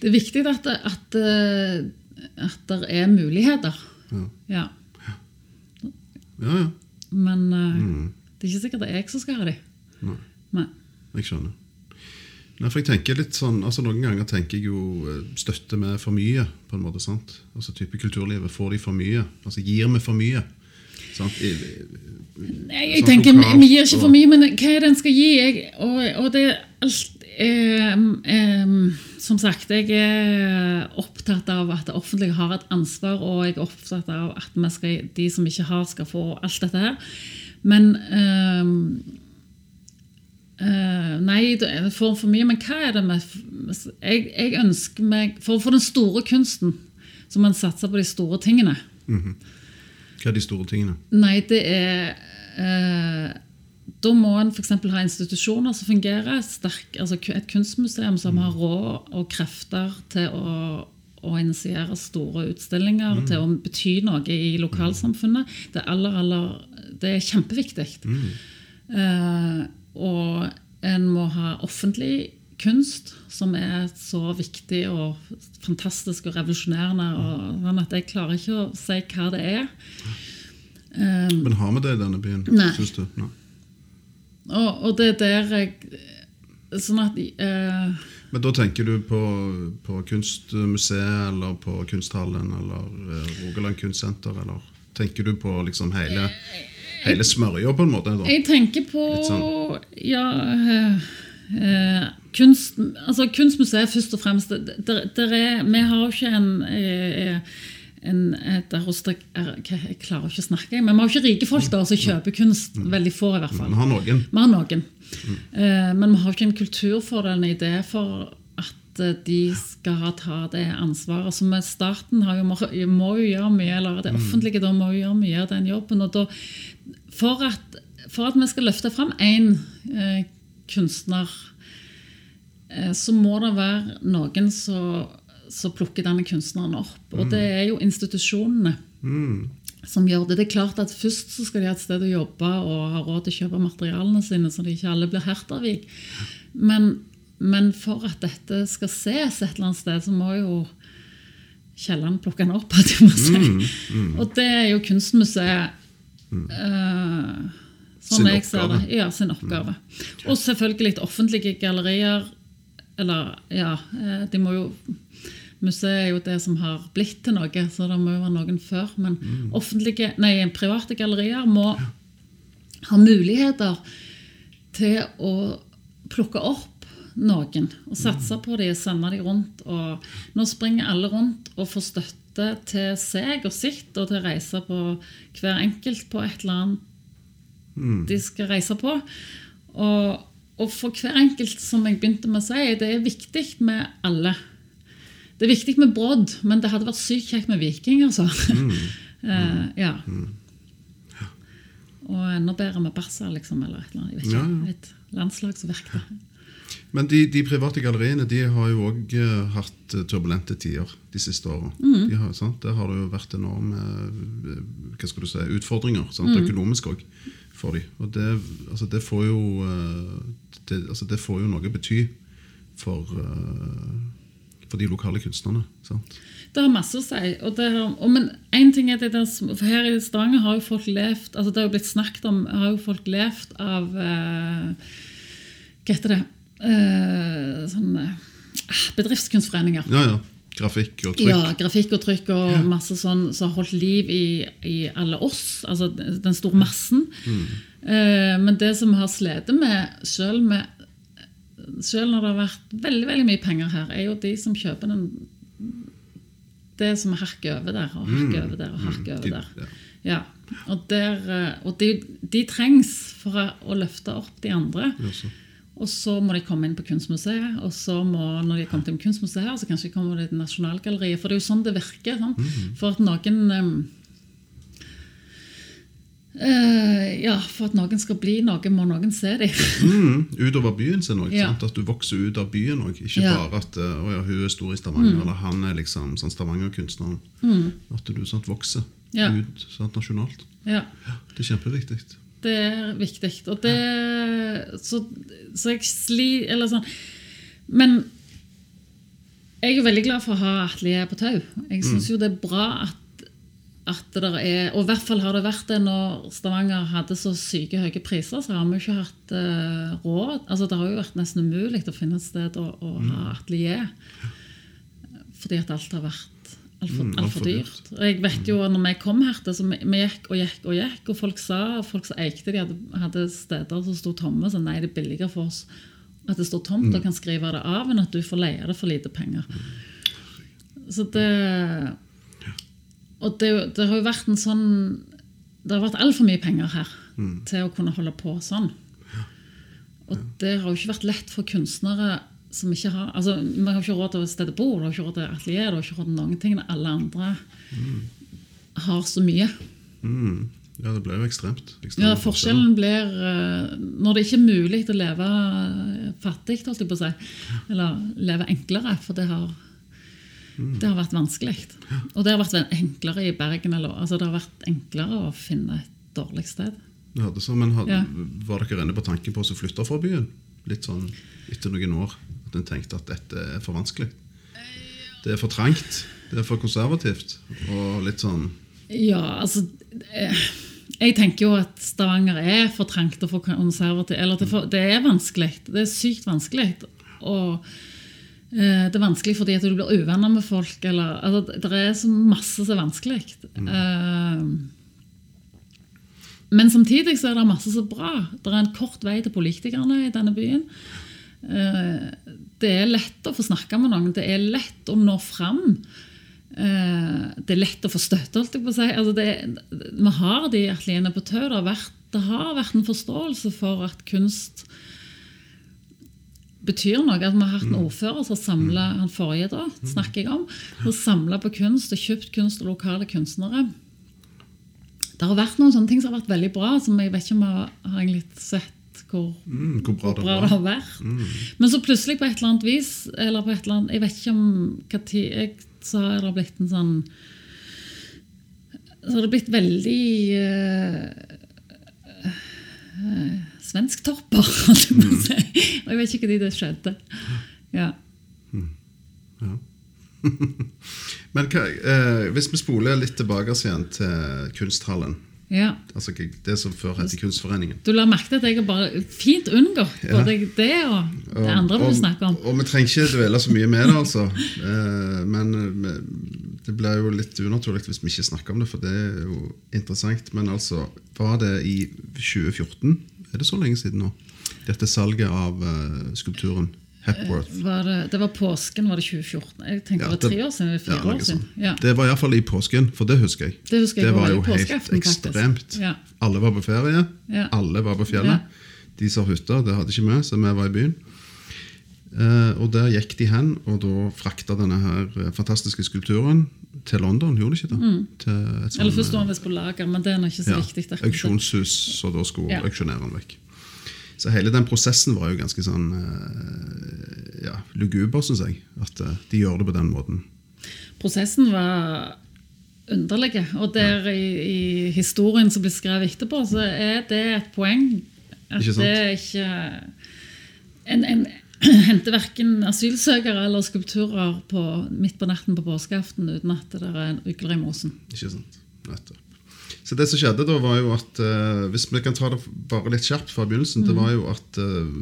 Det er viktig at, at, eh, at det er muligheter. Ja. Ja. ja, ja. Men mm. det er ikke sikkert det er jeg som skal ha dem. Nei. Nei. Jeg skjønner. Nei, for jeg tenker litt sånn, altså Noen ganger tenker jeg jo eh, støtte med for mye. på en måte, sant? Altså type Kulturlivet. Får de for mye? Altså Gir vi for mye? Sant? I, Nei, jeg Sånn tenker lokalt Vi gir ikke for mye, men hva er det en skal gi? Jeg, og, og det er alt eh, eh, Som sagt, jeg er opptatt av at det offentlige har et ansvar, og jeg er opptatt av at vi skal, de som ikke har, skal få alt dette her. Men em, eh, Nei, det form for mye. Men hva er det med Jeg, jeg ønsker meg For, for den store kunsten, så må en satse på de store tingene. hva er de store tingene? Nei, det er uh, Da må en f.eks. ha institusjoner som fungerer. Sterk, altså et kunstmuseum som har råd og krefter til å, å initiere store utstillinger, til å bety noe i lokalsamfunnet. Det, er aller, aller, det er kjempeviktig. Eh, og en må ha offentlig kunst, som er så viktig og fantastisk og revolusjonerende. Og, sånn at jeg klarer ikke å si hva det er. Men har vi det i denne byen? Nei. Syns du? Nei. Og, og det er der jeg Sånn at uh, Men da tenker du på, på Kunstmuseet eller på Kunsthallen eller eh, Rogaland Kunstsenter? Eller tenker du på liksom hele, hele smørja, på en måte? da? Jeg tenker på sånn. Ja eh, eh, kunst, altså Kunstmuseet først og fremst der, der er, Vi har jo ikke en, eh, en, et arostak- er- Jeg klarer ikke å snakke, men vi har jo ikke rike folk da, som kjøper kunst. Veldig få, i hvert fall. Vi har noen. Vi har noen. Eh, men vi har ikke en kultur for det, en idé for at eh, de skal ta det ansvaret. Så med staten har jo, må, må jo gjøre mye, eller det offentlige da må jo gjøre mye av den jobben. og da, for, at, for at vi skal løfte fram én eh, kunstner, eh, så må det være noen som plukker denne kunstneren opp. Og det er jo institusjonene som gjør det. Det er klart at Først så skal de ha et sted å jobbe og ha råd til å kjøpe materialene sine, så de ikke alle blir Hertervik. Men, men for at dette skal ses et eller annet sted, så må jo Kielland plukke den opp. at jeg må si. Og det er jo Kunstmuseet eh, Sånn Sin jeg ser det. Ja, sin oppgave. Og selvfølgelig offentlige gallerier. Eller, ja eh, De må jo Museet er jo det som har blitt til noe, så det må jo være noen før. Men offentlige, nei, private gallerier må ha muligheter til å plukke opp noen og satse på dem sende dem rundt. Og nå springer alle rundt og får støtte til seg og sitt og til å reise på hver enkelt på et eller annet de skal reise på. Og, og for hver enkelt, som jeg begynte med å si, det er viktig med alle. Det er viktig med brodd, men det hadde vært sykt kjekt med viking, altså. Eh, ja. Og enda bedre med Barca, liksom, eller et eller annet. Jeg vet ikke, ja. Et landslagsverk. Men de, de private galleriene de har jo òg hatt eh, turbulente tider de siste åra. Mm. De har. Der har det jo vært enorme eh, hva skal du si, utfordringer, sant? Mm. økonomisk òg, for dem. Og det, altså, det, får jo, eh, det, altså, det får jo noe bety for, eh, for de lokale kunstnerne. Sant? Det har masse å si. Og det har, og men en ting er det der, for Her i Stavanger har jo folk levd altså Det har jo blitt snakket om har jo folk levd av eh, Hva heter det? Eh, sånne, eh, Bedriftskunstforeninger. Ja, ja. Grafikk og trykk. Ja, grafikk og trykk og masse sånn som har holdt liv i, i alle oss, altså den store massen. Eh, men det som vi har slitt med, selv, med, selv når det har vært veldig veldig mye penger her, er jo de som kjøper den det som hakker over der og hakket over der og hakket over De- der. ja. Ja, Og, der, og de, de trengs for å, løfte opp de andre. Ja, så. Og så må de komme inn på Kunstmuseet, og så må, når de kommer på Kunstmuseet her, så kanskje de kommer de til Nasjonalgalleriet. For det er jo sånn det virker. Sant? For at noen eh, Ja, for at noen skal bli noe, må noen se dem. Mm, utover byen sin òg. Ja. At du vokser ut av byen òg. Ikke Ja. bare at eh, å, ja, hun er stor i Stavanger, Mm. eller han er liksom sånn Stavanger-kunstneren. At du sant, vokser Ja. ut sant, nasjonalt. Ja, Det er kjempeviktig. Det er viktig. Og det Så, så jeg sliter Eller sånn Men jeg er veldig glad for å ha atelier på tau. Jeg syns jo det er bra at at det der er, og i hvert fall har det vært det når Stavanger hadde så syke høye priser, så har vi ikke hatt uh, råd. Altså Det har jo vært nesten umulig å finne et sted å, å ha atelier. Fordi at alt har vært altfor Mm, alt for dyrt. Og jeg vet jo, når vi kom her så vi, vi gikk og gikk og gikk, og folk sa, folk som eikte, de hadde, hadde steder som sto tomme, så nei, det er billigere for oss at det står tomt og kan skrive det av, enn at du får leie det for lite penger. Så det Og det, det har jo vært en sånn Det har vært altfor mye penger her til å kunne holde på sånn. Og det har jo ikke vært lett for kunstnere som ikke har altså Man har ikke råd til et sted å bo, du har ikke råd til atelier, du har ikke råd til noen ting. Alle andre har så mye. Mm. Ja, det ble jo ekstremt. ekstremt Ja, forskjellen blir eh, Når det ikke er mulig å leve fattig, holdt jeg på å si, eller leve enklere, for det har det har vært vanskelig. Og det har vært enklere i Bergen. Eller, altså det har vært enklere å finne et dårlig sted. Ja, det så, men had, Ja. Var dere inne på tanken på å flytte fra byen? Litt sånn etter noen år? At en tenkte at dette er for vanskelig? Det er for trangt? Det er for konservativt? Og litt sånn Ja, altså eh, Jeg tenker jo at Stavanger er for trangt og for konservativt. Eller det, er for, det er vanskelig. Det er sykt vanskelig. Og eh, det er vanskelig fordi at du blir uvenner med folk. Eller, altså, det er så masse som er vanskelig. Mm. men samtidig så er det masse så bra. Det er en kort vei til politikerne i denne byen. Det er lett å få snakke med noen. Det er lett å nå fram eh, det er lett å få støtte, holdt jeg på å si. Altså det, vi har de atelierne på Tau. Det, har det har vært en forståelse for at kunst betyr noe. At vi har hatt en ordfører som samla han forrige da, snakker jeg om, som samla på kunst og kjøpt kunst og lokale kunstnere. Det har vært noen sånne ting som har vært veldig bra, som jeg vet ikke om jeg har, har sett hvor Mm, hvor bra det bra det har vært. Men så plutselig på et eller annet vis, eller på et eller annet, jeg vet ikke om hva tid jeg sa det det blitt en sånn Så har det blitt veldig uh, Svensktopper, holdt jeg på å si. Og jeg vet ikke når det skjedde. Ja. Men hva, eh, hvis vi spoler litt tilbake igjen til kunsthallen, ja. altså det som før het Kunstforeningen Du la merke til at jeg har bare fint unngått både det og det andre vi snakker om. Og, vi trenger ikke dvele så mye med det, altså. Eh, men eh, det blir jo litt unaturlig hvis vi ikke snakker om det, for det er jo interessant. Men altså, var det i 2014? Er det så lenge siden nå? Dette salget av eh, skulpturen Hepworth. Var det, det var påsken, var det 2014? Jeg tenker Ja, det var tre år siden. eller Fire ja, år siden. sånt. Ja. Det var iallfall i påsken, for det husker jeg. Det husker jeg det var var jo helt ekstremt. Ja. Alle var på ferie, Ja. alle var på fjellet. De som har hytter, det hadde ikke vi, så vi var i byen. Eh, og der gikk de hen, og da frakta denne her eh, fantastiske skulpturen til London, gjorde de ikke det? Et sånn, Eller først var den visst på lager, men det er ikke så viktig. auksjonshus, så da skulle auksjonere den vekk. Så hele den prosessen var jo ganske sånn eh, ja, luguber, syns jeg. At eh, de gjør det på den måten. Prosessen var underlig. Og der i, i historien som blir skrevet etterpå, så er det et poeng. At Ikke det er ikke En, en henter verken asylsøkere eller skulpturer på, midt på natten på påskeaften uten at det er en ugler i mosen. Ikke sant? Nettopp. Så det som skjedde da, var jo at eh, Hvis vi kan ta det bare litt kjapt fra begynnelsen, det var jo at eh,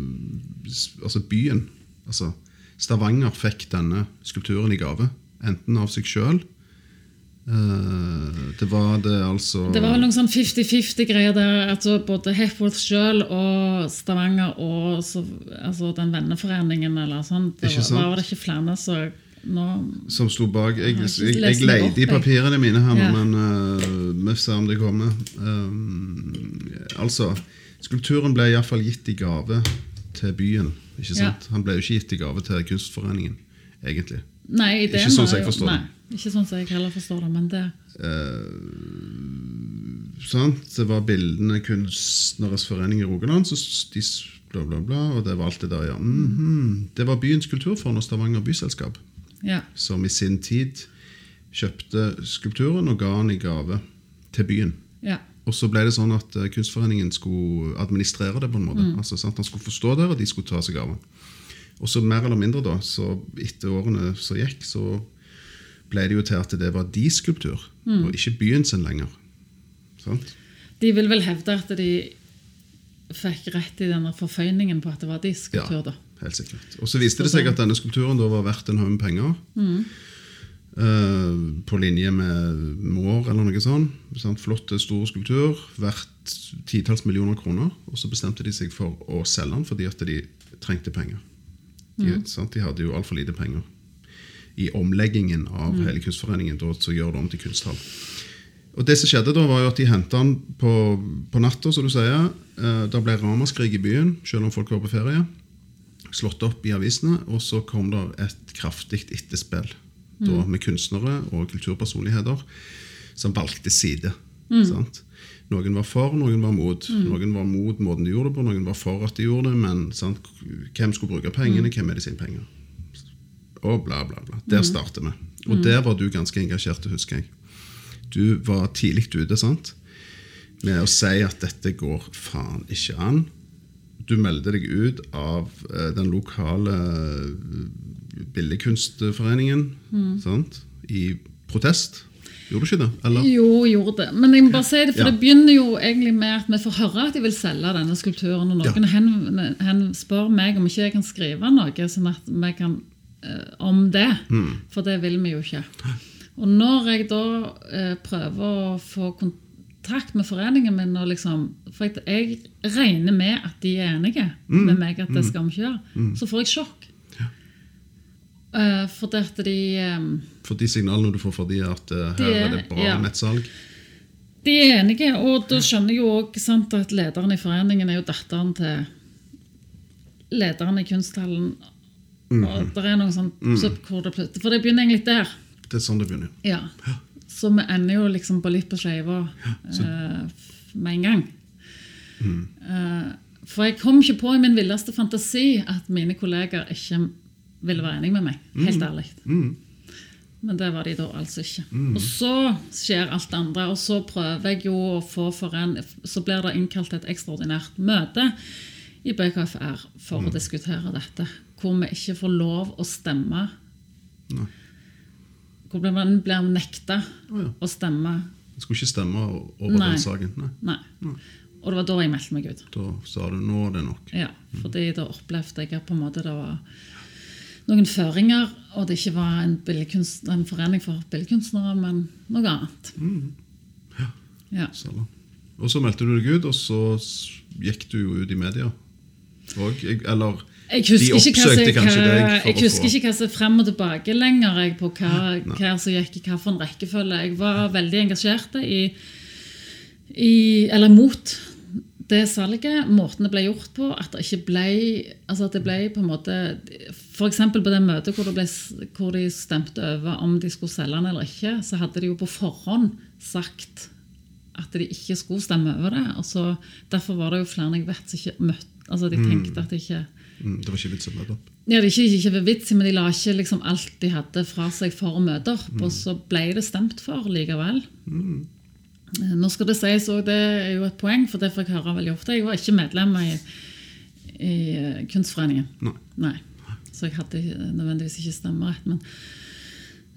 altså byen, altså Stavanger, fikk denne skulpturen i gave. Enten av seg sjøl det var det altså Det var vel noen sånn 50-50-greier der. altså Både Hepworth sjøl og Stavanger og så, altså den venneforeningen eller sånn. Det var, var det ikke flere som nå som sto bak. Jeg, Jeg jeg, leide i papirene mine her, Ja. men uh, vi ser om det kommer. Um, altså, skulpturen ble iallfall gitt i gave til byen. ikke sant? Han ble jo ikke gitt i gave til Kunstforeningen, egentlig. Nei, ideen Ikke sånn som jeg forstår det. Ikke sånn som jeg heller forstår det, men det sant? Det var bildene Kunstneres forening i Rogaland, så de bla, bla, bla, og det var alt det der, ja. Mhm. Det var byens kulturfond og Stavanger byselskap. Ja. som i sin tid kjøpte skulpturen og ga den i gave til byen. ja. Og så ble det sånn at eh, Kunstforeningen skulle administrere det. på en måte. Altså, sant? Han skulle forstå det, og de skulle ta seg av det. Og så mer eller mindre da, så etter årene som gikk, så ble det jo til at det var de skulptur, og ikke byen sin lenger. Sant? De vil vel hevde at de fikk rett i denne forføyningen på at det var de skulptur, da. Helt sikkert. Og så viste det seg at denne skulpturen da var verdt en haug med penger. Eh, på linje med Mår eller noe sånt. Sant? Flott, stor skulptur, verdt titalls millioner kroner. Og så bestemte de seg for å selge den fordi at de trengte penger. De, sant? de hadde jo altfor lite penger. I omleggingen av hele Kunstforeningen da, så gjør det om til kunsthall. Og det som skjedde da var jo at De henta den på, på natta, som du sier. Eh, det ble ramaskrik i byen, selv om folk var på ferie. Slått opp i avisene, og så kom det et kraftig etterspill. Da, med kunstnere og kulturpersonligheter som valgte side. Sant? Noen var for, noen var mot. Noen var mot måten de gjorde det på, noen var for at de gjorde det, men sant? hvem skulle bruke pengene, hvem er det sine penger? Og bla, bla, bla. Der starter vi. Og der var du ganske engasjert, husker jeg. Du var tidlig ute sant? med å si at dette går faen ikke an. Du melder deg ut av eh, den lokale eh, billedkunstforeningen sant? i protest. Gjorde du ikke det? Eller? Jo, gjorde det. Men jeg må bare si det, for Ja. det begynner jo egentlig med at vi får høre at de vil selge denne skulpturen. Og noen Ja. hen, hen spør meg om ikke jeg kan skrive noe sånn at vi kan, eh, om det. Mm. For det vil vi jo ikke. Og når jeg da eh, prøver å få kontakt med foreningen min og liksom, For jeg, regner med at de er enige Mm. med meg at det skal vi ikke gjøre. Så får jeg sjokk. for det at de um, For de signalene du får fra de at uh, her De er- er det bra ja. nettsalg. De er enige, og da skjønner jeg jo òg at lederen i foreningen er jo datteren til lederen i kunsthallen. Og det er noe sånn, så det For det begynner egentlig der. Det er sånn det begynner. Ja. Så vi ender jo liksom på litt på skeiva f- med en gang. Eh, for jeg kom ikke på i min villeste fantasi at mine kolleger ikke ville være enige med meg. Helt ærlig. Men det var de da altså ikke. Og så skjer alt det andre, og så prøver jeg jo å få for en Så blir det innkalt et ekstraordinært møte i BKFR for å diskutere dette. Hvor vi ikke får lov å stemme. Nei. Hvor man blir nekta Å ja. å stemme. Jeg skulle ikke stemme over Nei. den saken. Nei. Nei. Og det var da jeg meldte meg ut. Da sa du nå er det nok. Ja, fordi da opplevde jeg på en måte det var noen føringer, og det ikke var en, en forening for billedkunstnere, men noe annet. Ja. ja. Og så meldte du deg ut, og så gikk du jo ut i media. Og, eller Jeg husker, de oppsøkte kanskje hva, deg jeg husker ikke hva som er frem og tilbake lenger jeg, på hva, hva som gikk i hvilken rekkefølge. Jeg var veldig engasjert i, i Eller mot det salget, måten det ble gjort på. At det ikke ble altså at det ble på en måte F.eks. på det møtet hvor, det ble, hvor de stemte over om de skulle selge den eller ikke, så hadde de jo på forhånd sagt at de ikke skulle stemme over det. og så Derfor var det jo flere jeg vet som ikke møtte altså De tenkte at de ikke mm, Det var ikke vits å møte opp. ja, det er ikke, ikke vits, men de la ikke liksom alt de hadde fra seg for å møte opp. Og så ble det stemt for likevel. Mm. Nå skal det sies og det er jo et poeng, for det får jeg høre veldig ofte. Jeg var ikke medlem i, i eh, Kunstforeningen. Nei. Nei. Så jeg hadde nødvendigvis ikke stemmerett. Men,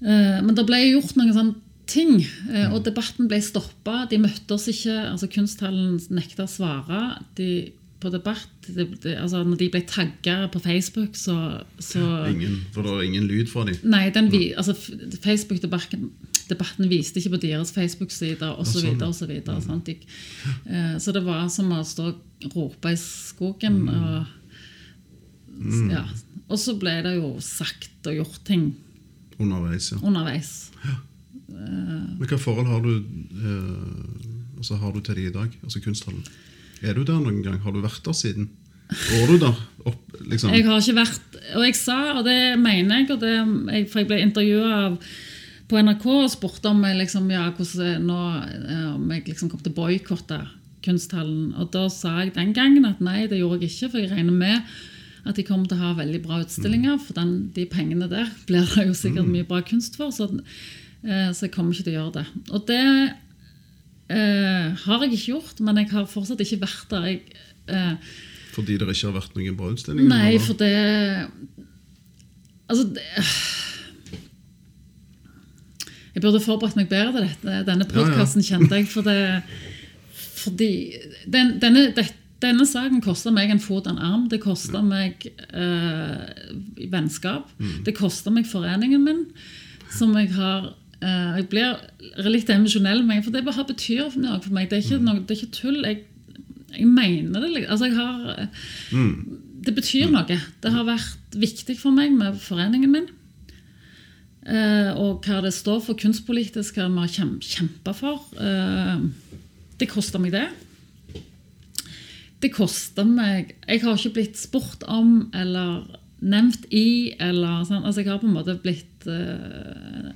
uh, men det ble gjort noen sånne ting, eh, og debatten ble stoppa. De møtte oss ikke. altså Kunsthallen nekta å svare. De, på debatt, det, det, altså Når de ble tagga på Facebook, så, så Ingen, for det var ingen lyd fra dem. Nei, den vi, altså Facebook-debatten debatten viste ikke på deres Facebook-sider osv. Ja, sånn, ja. Så, videre, sant? De, eh, så det var som å stå og rope i skogen. Mm. Og, ja. og så ble det jo sagt og gjort ting Underveis, ja. underveis. Men hva forhold har du eh, altså har du til de i dag? Altså kunsthallen? Er du der noen gang? Har du vært der siden? Går du der opp, liksom? Jeg har ikke vært Og jeg sa, og det mener jeg, det, for jeg ble intervjua på NRK og spurte om jeg liksom, ja, hvordan nå, eh, om jeg liksom kom til å boikotte kunsthallen. Og da sa jeg den gangen at nei, det gjorde jeg ikke, for jeg regner med at de kommer til å ha veldig bra utstillinger. For den, de pengene der blir det jo sikkert mye bra kunst for. Så, eh, så jeg kommer ikke til å gjøre det. Og det eh, har jeg ikke gjort, men jeg har fortsatt ikke vært der. Jeg, uh, Fordi det ikke har vært noen bra utstillinger? Nei, eller? for det Altså det, Jeg burde forberedt meg bedre til dette. Denne Ja, ja. kjente jeg. For det, fordi den, denne, det, denne saken kosta meg en fot og en arm. Det kosta meg uh, vennskap. Mm. Det kosta meg foreningen min, som jeg har Jeg blir litt emosjonell, for det bare betyr noe for meg. Det er ikke, Mm. noe, det er ikke tull. Jeg, jeg mener det. liksom. Altså, jeg har Mm. det betyr noe. Det har vært viktig for meg med foreningen min. Eh, og hva det står for kunstpolitisk, hva vi har kjem, kjempa for. Eh, det koster meg det. Det koster meg Jeg har ikke blitt spurt om eller nevnt i eller sånn. Altså, jeg har på en måte blitt eh,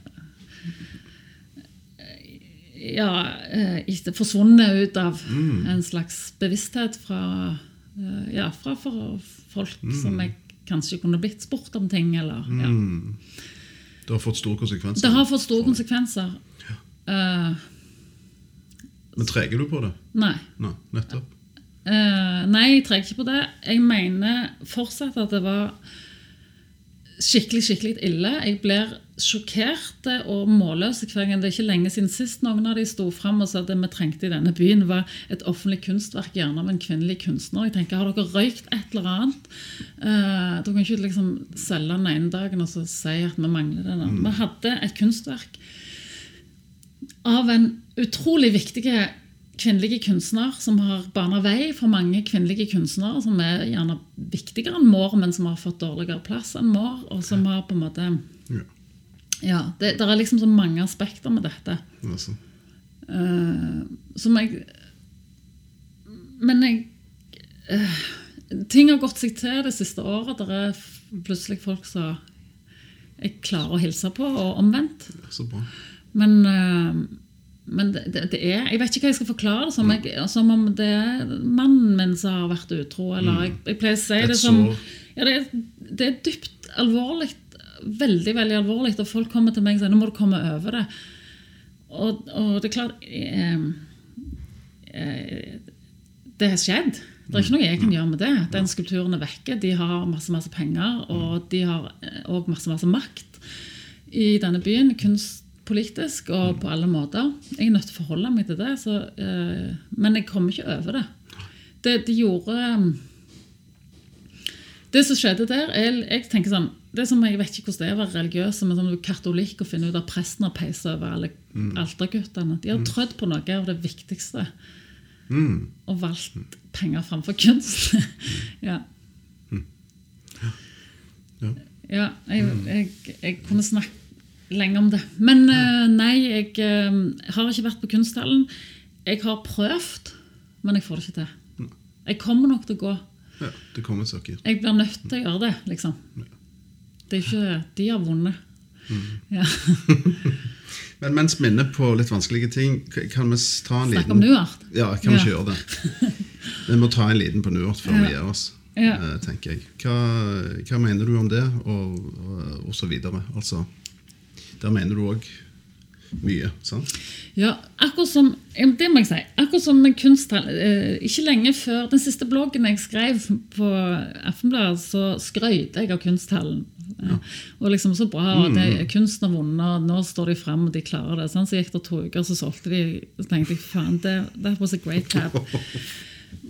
Ja, eh, forsvunnet ut av en slags bevissthet fra eh, Ja, fra folk som jeg kanskje kunne blitt spurt om ting, eller ja. Det har fått store konsekvenser. Det har fått store konsekvenser. Uh, Men treger du på det? nei. Nei, nettopp. Uh, nei, jeg treger ikke på det. Jeg mener fortsatt at det var skikkelig skikkelig ille. Jeg blir sjokkert og målløs hver gang. Det er ikke lenge siden sist noen av de sto fram og sa at det vi trengte i denne byen, var et offentlig kunstverk, gjerne av en kvinnelig kunstner. Jeg tenker, Har dere røykt et eller annet? Uh, dere kan ikke liksom selge den ene dagen og så si at vi mangler den Mm. Vi hadde et kunstverk av en utrolig viktig kvinnelige kunstnere som har bana vei for mange kvinnelige kunstnere som er gjerne viktigere enn Moore, men som har fått dårligere plass enn Moore, og som har på en måte Ja. Ja, det, det er liksom så mange aspekter med dette. Altså. Uh, som jeg Men jeg uh, Ting har gått seg til det siste året. Der er plutselig folk som jeg klarer å hilse på, og omvendt. Så bra. Men, eh, men det, det, det er Jeg vet ikke hva jeg skal forklare det som. Jeg, som om det er mannen min som har vært utro. Eller jeg, jeg pleier å si det som ja, det, det er dypt alvorlig. Veldig veldig alvorlig. Og folk kommer til meg og sier nå må du komme over det. Og, og det er klart eh, eh, Det har skjedd. Det er ikke noe jeg kan gjøre med det. Den skulpturen er vekke. De har masse masse penger, og de har òg masse masse makt i denne byen. Kunstpolitisk og på alle måter. Jeg er nødt til å forholde meg til det. Så, uh, men jeg kommer ikke over det. Det, det gjorde um, Det som skjedde der jeg, jeg tenker sånn, det er som Jeg vet ikke hvordan det er å være religiøs, men som du er katolikk og finne ut at presten har peisa over alle alterguttene. De har trødd på noe av det viktigste Mm. og valgt penger framfor kunst. ja. Ja. Ja, jeg, jeg, jeg kunne snakke lenge om det. Men eh, nei, jeg eh, har ikke vært på kunsthallen. Jeg har prøvd, men jeg får det ikke til. Jeg kommer nok til å gå. ja, det kommer saker. Jeg blir nødt til å gjøre det, liksom. Det er ikke De har vunnet. Ja. Men mens vi er inne på litt vanskelige ting, kan vi ta en liten om Nuart. Ja, kan vi ikke Ja. gjøre det? Vi må ta en liten på Nuart før vi Ja. gir oss, Ja. eh, tenker jeg. Hva, hva mener du om det, og, og, og så videre? Altså, der mener du òg mye, sant? Ja, akkurat som Det må jeg si. Akkurat som med kunsthall eh, Ikke lenge før den siste bloggen jeg skrev på Aftenbladet, så skrøyte jeg av kunsthallen. Ja. Og liksom så bra, og det, kunsten har vunnet, nå står de fram og de klarer det. Sånn, så gikk det to uker, så solgte de. Så tenkte jeg faen, det, that was a great tab.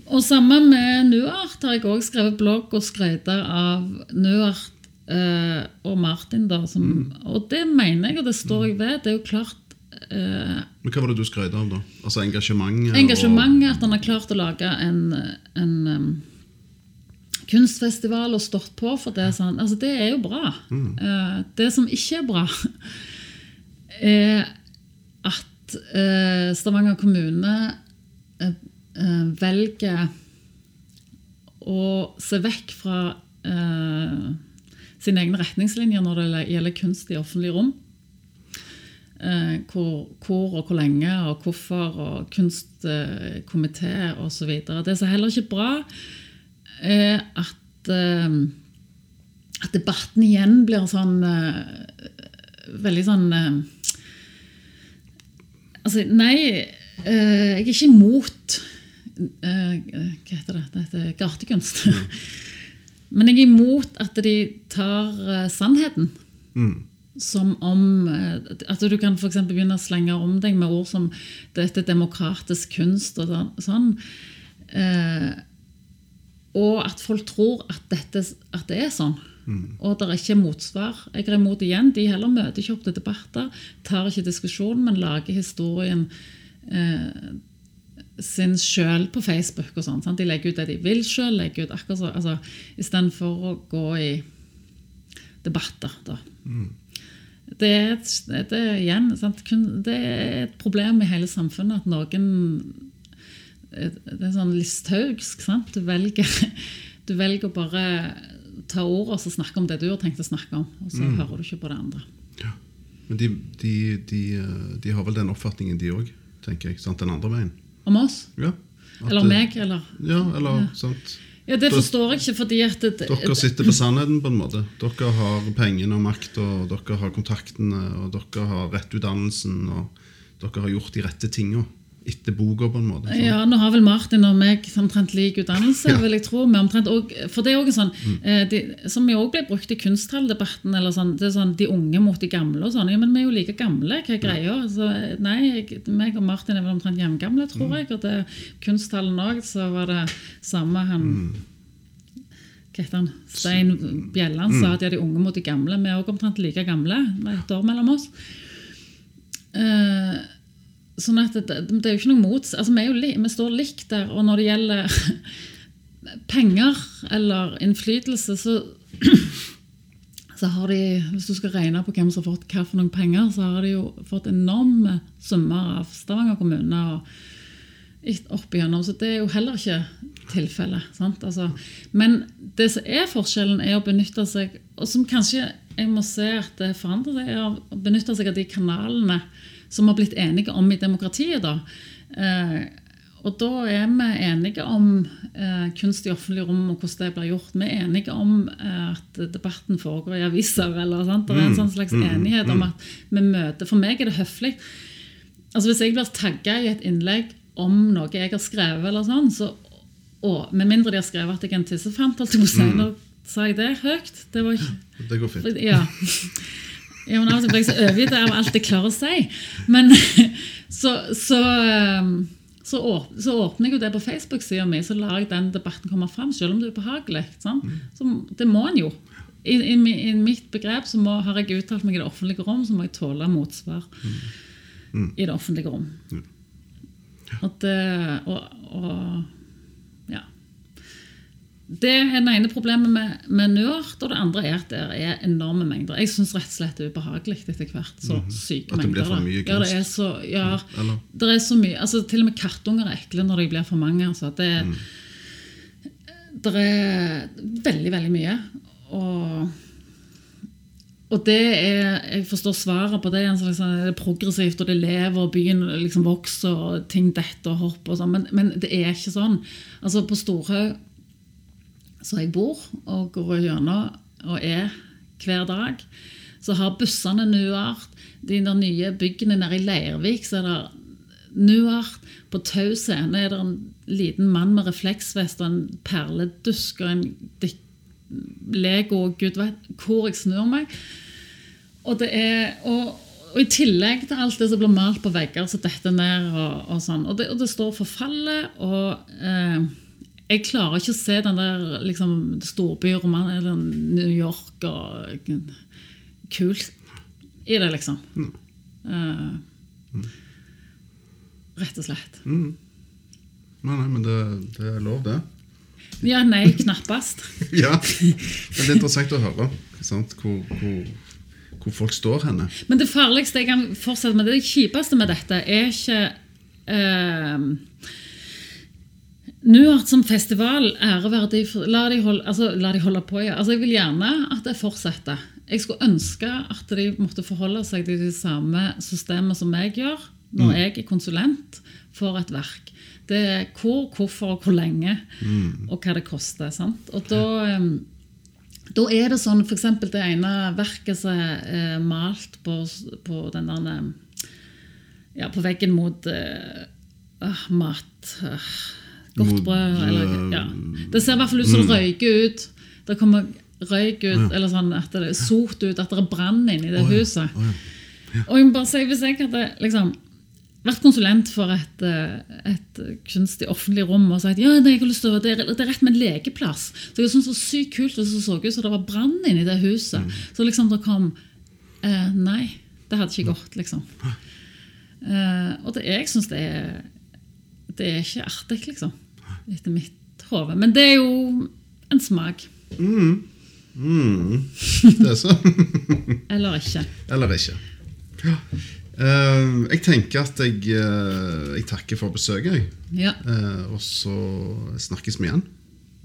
Og sammen med Nuart har jeg òg skrevet blogg og skrøyter av Nuart eh, og Martin. da, som, Og det mener jeg, og det står jeg ved. Det er jo klart uh, Men Hva var det du skrøt av, da? Altså engasjementet? engasjementet, at han har klart å lage en, en um, kunstfestival og stått på for det. Sånn. Altså, det er jo bra. Eh, det som ikke er bra, er at Stavanger kommune velger å se vekk fra eh, sine egne retningslinjer når det gjelder kunst i offentlige rom. Eh, hvor, hvor og hvor lenge og hvorfor og kunstkomité eh, osv. Det er så heller ikke bra, at, eh, at debatten igjen blir sånn eh, Veldig sånn Altså, nei, jeg er ikke imot Hva heter det? Det heter gatekunst. Men jeg er imot at de tar eh, sannheten som om eh, At du kan for begynne å slenge om deg med ord som 'dette er demokratisk kunst' og sånn. sånn. Eh, og at folk tror at, dette, at det er sånn. Og det er ikke motsvar. Jeg er imot igjen. De heller møter ikke opp til debatter, tar ikke diskusjon, men lager historien eh, sin sjøl på Facebook. og sånn, sant? De legger ut det de vil sjøl, legger ut akkurat så, altså, istedenfor å gå i debatter. da. Det er, et, det, er igjen, sant? det er et problem i hele samfunnet at noen Det er sånn listhaugsk. sant? Du velger, du velger å bare ta ordet og så snakke om det du har tenkt å snakke om, og så hører du ikke på det andre. Men de, de, de, eh, de har vel den oppfatningen, de òg, tenker jeg. Sant? Den andre veien. Om oss? Ja. Eller det- meg? Eller Ja, eller sant. Ja, Det forstår jeg ikke, fordi at det, Dere sitter på sannheten, på en måte. Dere har pengene og makt, og dere har kontaktene, og dere har rettutdannelsen, og dere har gjort de rette tinga etter boka, på en måte. Så. Ja, Nå har vel Martin og meg omtrent lik utdannelse, Ja. vil jeg tro. med omtrent, og, for det er også sånn, Mm. eh, de, Som jo også ble brukt i kunsttalldebatten, eller sånn, det er sånn, De unge mot de gamle. og sånn, ja, Men vi er jo like gamle, hva er greia? Så, nei, jeg, meg og Martin er vel omtrent jevngamle, tror Mm. jeg. og det Kunsthallen òg, så var det samme han Mm. hva heter han? Stein Bjelland Mm. sa at de er de unge mot de gamle. Vi er òg omtrent like gamle. med et år mellom oss. Eh, sånn at det, det er jo ikke noe mots... Altså, vi, jo vi står likt der, og når det gjelder penger eller innflytelse, så så har de, Hvis du skal regne på hvem som har fått hva for noen penger, så har de jo fått enorme summer av Stavanger kommune. og opp igjennom, Så det er jo heller ikke tilfellet. Altså, men det som er forskjellen, er å benytte seg Og som kanskje jeg må se at det forandrer seg, er å benytte seg av de kanalene som har blitt enige om i demokratiet. da. Eh, og da er vi enige om eh, kunst i offentlig rom og hvordan det blir gjort. Vi er enige om eh, at debatten foregår i aviser. eller sant? Det er en sånn slags enighet om at vi møter For meg er det høflig. Altså Hvis jeg blir tagga i et innlegg om noe jeg har skrevet, eller sånn, så, og, med mindre de har skrevet at jeg er en tissefant, holdt jeg på å si, nå sa jeg det høyt. Det var Det går fint. ja. ja, men Av og til blir jeg så overgitt av alt jeg klarer å si. Men så, så, um, så, åp, så åpner jeg jo det på Facebook-sida mi, så lar jeg den debatten komme fram, selv om det er ubehagelig. det må en jo. I, i, I mitt begrep så må, har jeg uttalt meg i det offentlige rom, så må jeg tåle motsvar i det offentlige rom. Og det, og, og. Det er det ene problemet med, med Nuart, og det andre er at det er enorme mengder. Jeg syns rett og slett det er ubehagelig etter hvert. Så syke mengder. At det blir for mye mye Ja, det er så, ja, mm. det er så mye. Altså, til og med kattunger er ekle når de blir for mange. Altså. Det, Mm. det er veldig, veldig mye. Og, og det er Jeg forstår svaret på det. Altså, sånn, det er progressivt, og det lever, og byen liksom vokser, og ting detter og hopper. Og sånn, men, men det er ikke sånn. Altså, på Storhaug så jeg bor og går gjennom og er hver dag, så har bussene Nuart. De der nye byggene nede i Leirvik, så er det Nuart. På Tau scene er det en liten mann med refleksvest og en perledusk og en Lego og gud vet hvor jeg snur meg. Og, det er, og, og i tillegg til alt det som blir malt på vegger, så detter ned og, og sånn. Og det, og det står forfallet, og eh, jeg klarer ikke å se den der liksom, storbyromanen eller New York og kult i det, liksom. Eh, rett og slett. Nei, nei, men det, det er lov, det. Ja, nei, knappast. Ja, Det er interessant å høre? Hvor, hvor, hvor folk står henne. Men det farligste jeg kan fortsette med, det kjipeste med dette, er ikke eh, Nuart som festival, æreverdig La de holde, altså, la de holde på, ja. Altså, jeg vil gjerne at det fortsetter. Jeg skulle ønske at de måtte forholde seg til de samme systemene som jeg gjør når jeg er konsulent for et verk. Det er hvor, hvorfor og hvor lenge, og hva det koster. sant? Og da... da er det sånn, f.eks. det ene verket som er eh, malt på, på den der Ja, på veggen mot ah, mat uh, Godt brød. Eller, eh, ja. Det ser i hvert fall ut som det røyker ut. Det kommer røyk ut, eller sånn at det er sot ut, at det er brann inni det huset. Og jeg må bare si, hvis jeg hadde liksom vært konsulent for et, eh, et kunstig offentlig rom og sagt ja, det, jeg har lyst til å, det, er, det er rett med en lekeplass. Så jeg syntes det var sykt kult hvis det så ut som det var brann inni det huset. Så liksom det kom eh, Nei, det hadde ikke gått, liksom. Eh, og det, jeg syns det er Det er ikke artig, liksom. Etter mitt hode. Men det er jo en smak. Det er så. Eller ikke. Eller ikke. Ja. Uh, jeg tenker at jeg, uh, jeg takker for besøket, jeg. Ja, Uh, og så snakkes vi igjen.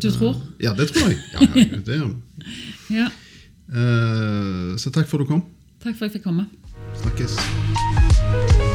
du tror? Ja, det tror jeg. Ja, ja, det gjør vi. Ja. Eh, så takk for at du kom. Takk for at jeg fikk komme. Snakkes.